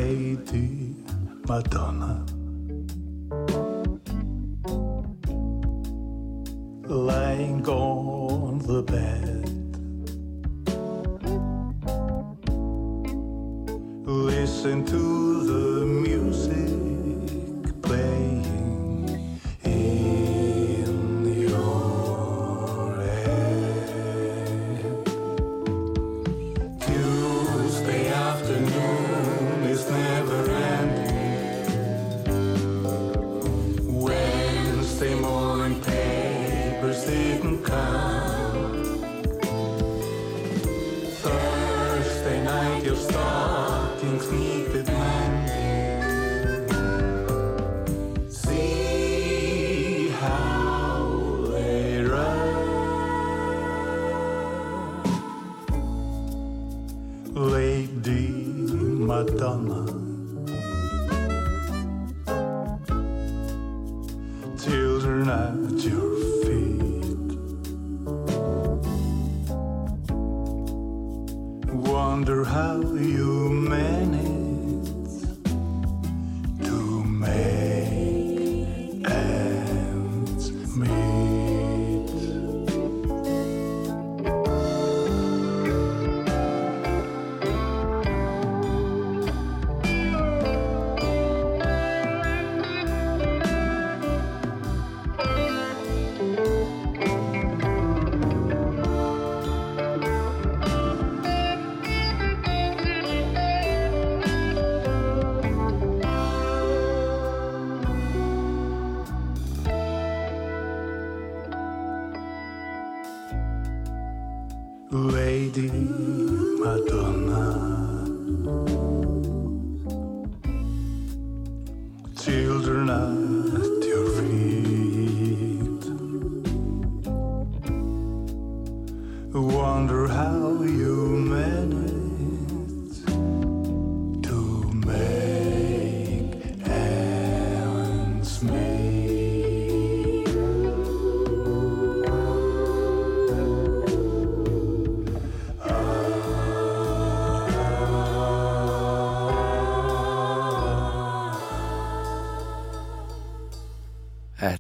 N: Lady Madonna. Lying on the bed. Listen to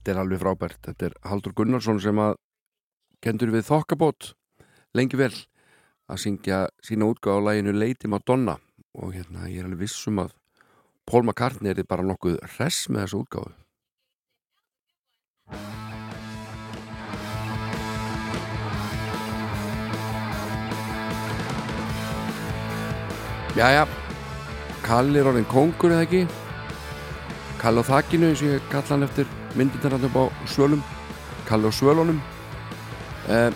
A: Þetta er alveg frábært. Þetta er Haldur Gunnarsson sem að kendur við þokkabót lengi vel að syngja sína útgáð á læginu Lady Madonna og hérna ég er alveg vissum að Paul McCartney er bara nokkuð hress með þessu útgáðu. Jæja, Kalli er orðin kongur eða ekki? Kalli á þakkinu eins og ég kalla hann eftir myndindarinn upp á svölum Kalli á svölunum. Eh,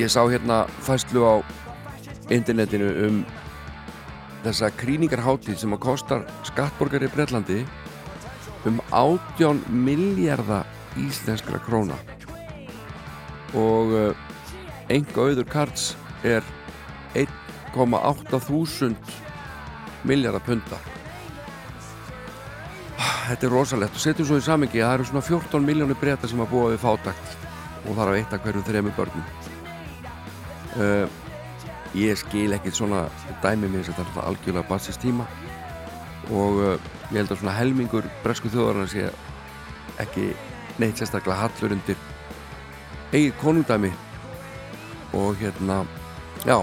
A: Ég sá hérna fæslu á internetinu um þessa kríningarháttíð sem að kostar skattborgar í Breitlandi um 18 miljardar íslenskra króna. Og enga auður karts er 1,8 þúsund miljardar punta Þetta er rosalegt. Og setjum svo í samingi að það eru svona 14 miljónir breyta sem að búa við fátakt og þar á eitt að hverju þremu börnum. Uh, Ég skil ekkit svona dæmi mér sem þetta er algjörlega bassist tíma og uh, ég held að svona helmingur bresku þjóðarna sé ekki neitt sérstaklega hallur undir eigið konungdæmi og hérna já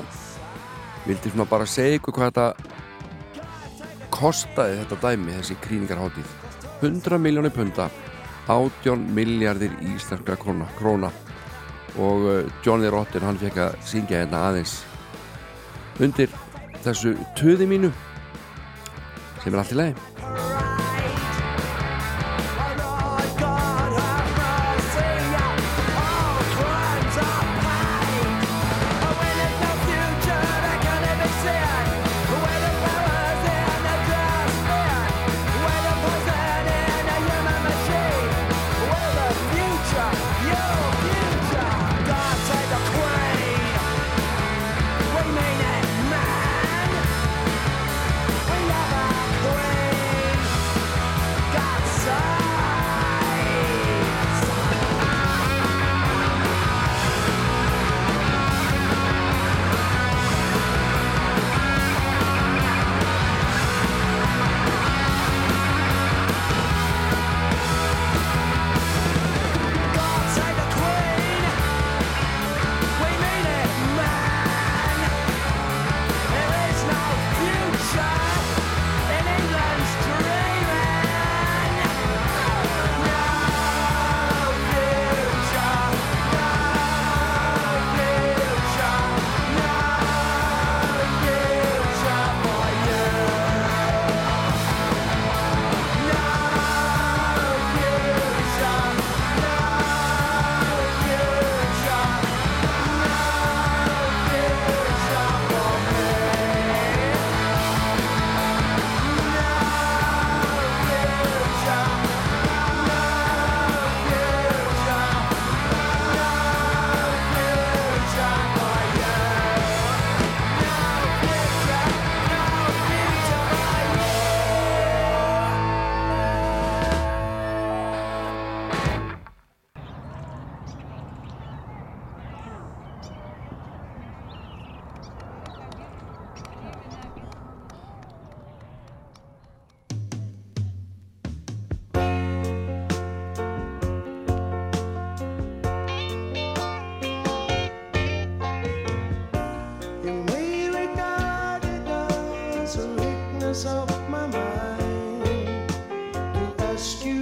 A: vildi svona bara segja ykkur hvað þetta kostaði þetta dæmi þessi kríningarháttíð 100 miljónir punta 18 miljardir íslenskra króna, króna. Og uh, Johnny Rotten hann fekk að syngja hérna aðeins. Undir þessu töði mínu sem er allt í lagi rescue.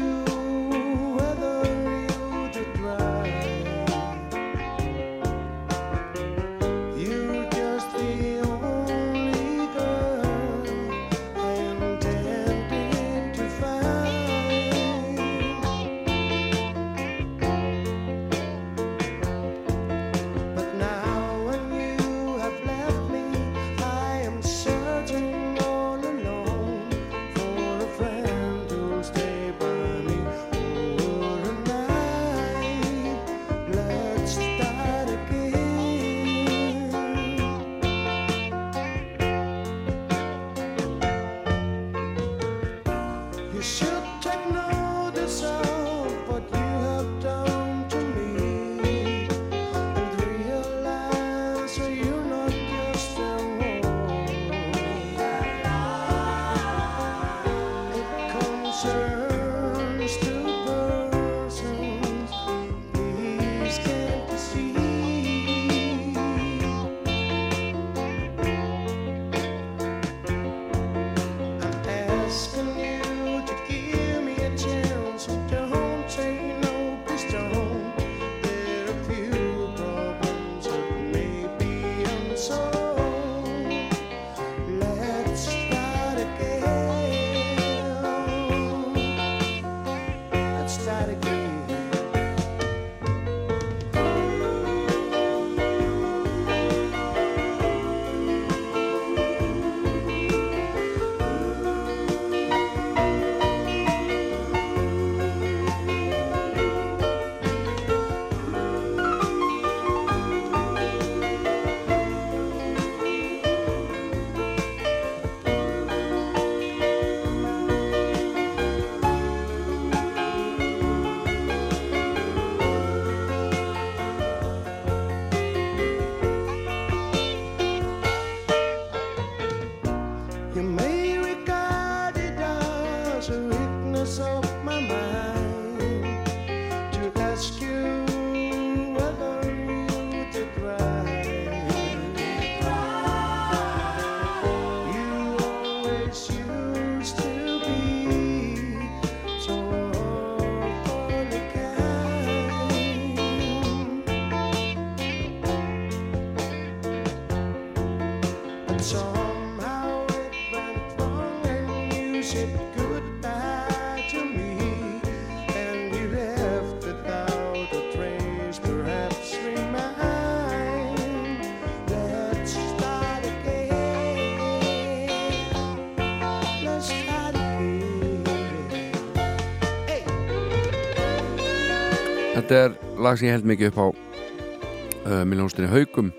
A: Lag sem ég held mikið upp á uh, miljónustinni Haugum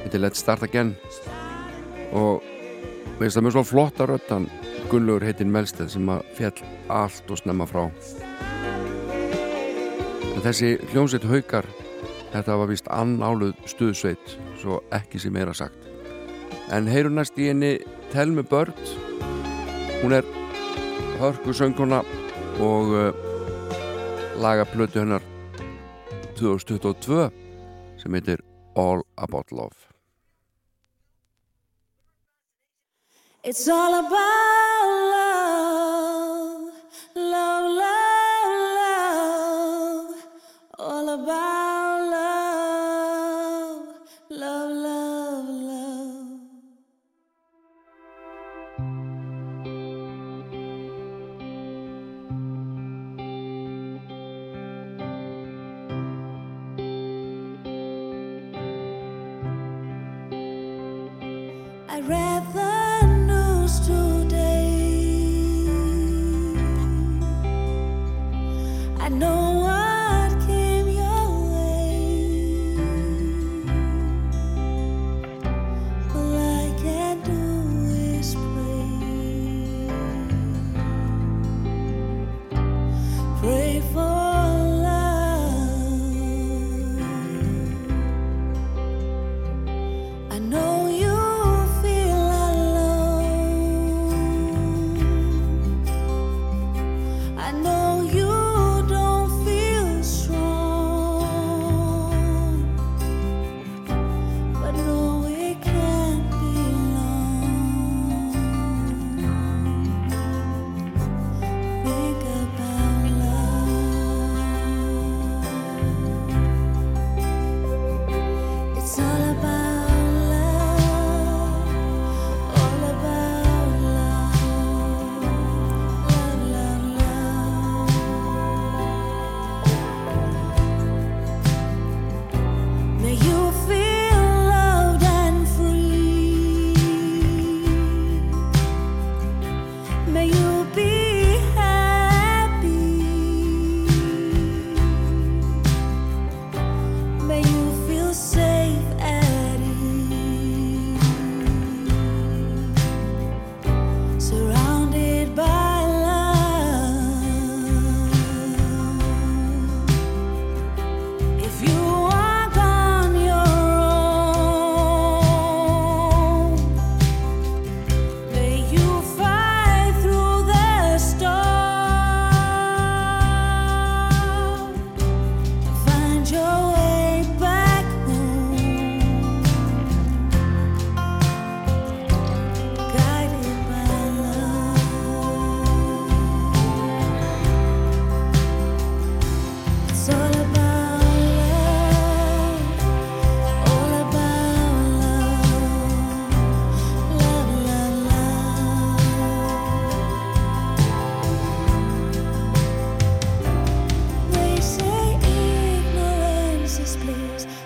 A: Þetta er Let's Start Again. Og veist það mjög svo flotta röttan Gunnlaugur heitinn Melsteð sem að fjall allt og snemma frá. En þessi hljómsveit Haugar þetta var vist annáluð stuðsveit svo ekki sem meira sagt. En heyru næst í henni Telmi Börd hún er hörku söngkona og uh, laga plötu hennar 2022 sem heitir All About Love.
O: It's all about love,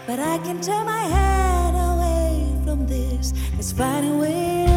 O: but I can turn my head away from this. It's fighting with love,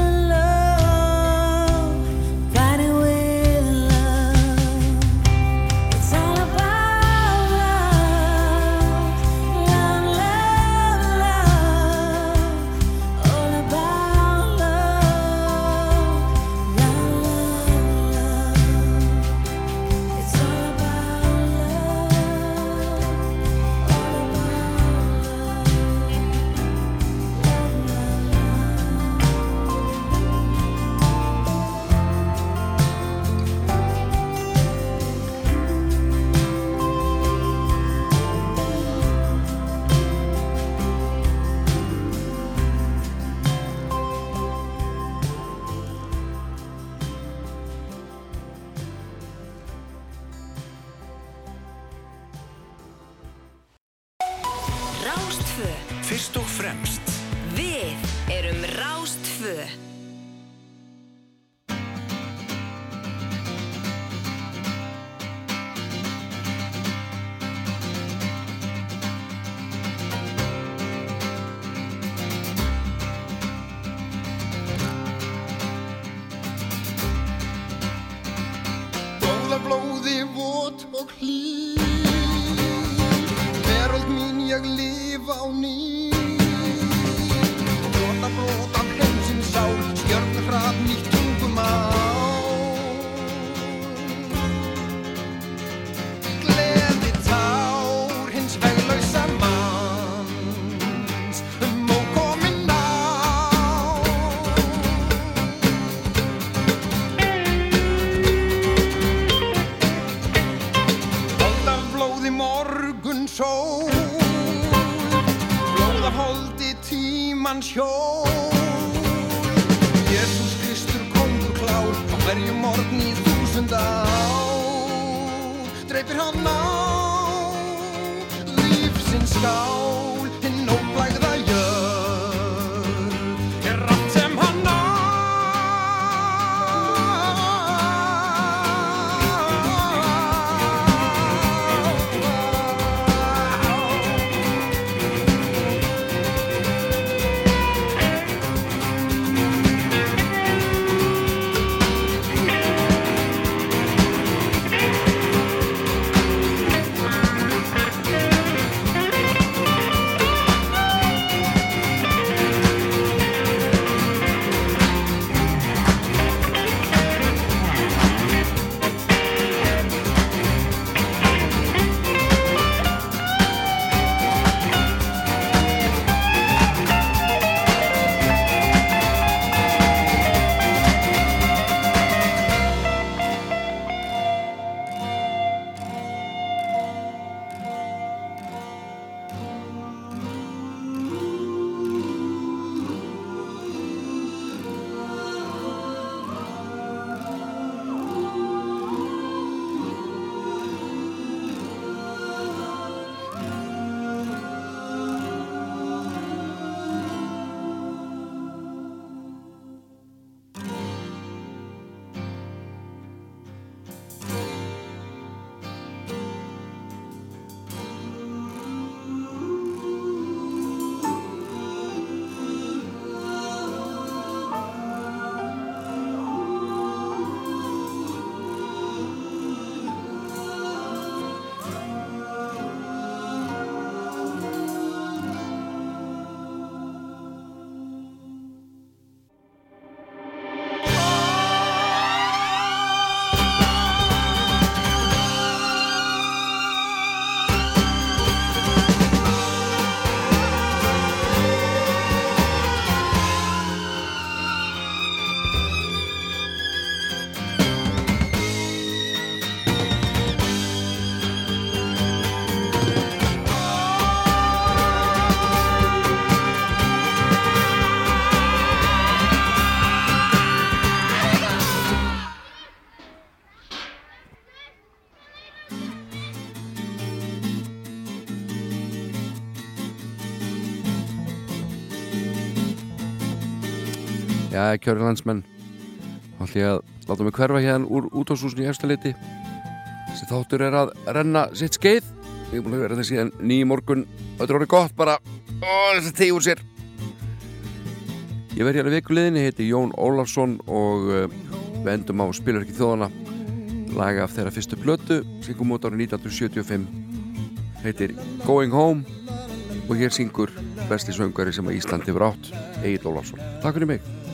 A: Já, kjöri landsmenn. Þá ætlum ég að láta mig hverfa hérna úr útásúsinu í efstaleiti Þessi þáttur er að renna sitt skeið. Ég er búin að vera þetta síðan nýjum morgun. Þetta er orðið gott bara. Ó, þessi tíu úr sér. Ég verð hérna vikuleginni, heiti Jón Ólafsson og uh, við endum á Spilverki þjóðana laga af þeirra fyrstu plötu sem kom út árið 1975 heitir Going Home. Og hér syngur besti söngari sem að Ísland hefur átt Egil Ólafsson. Takk fyrir mig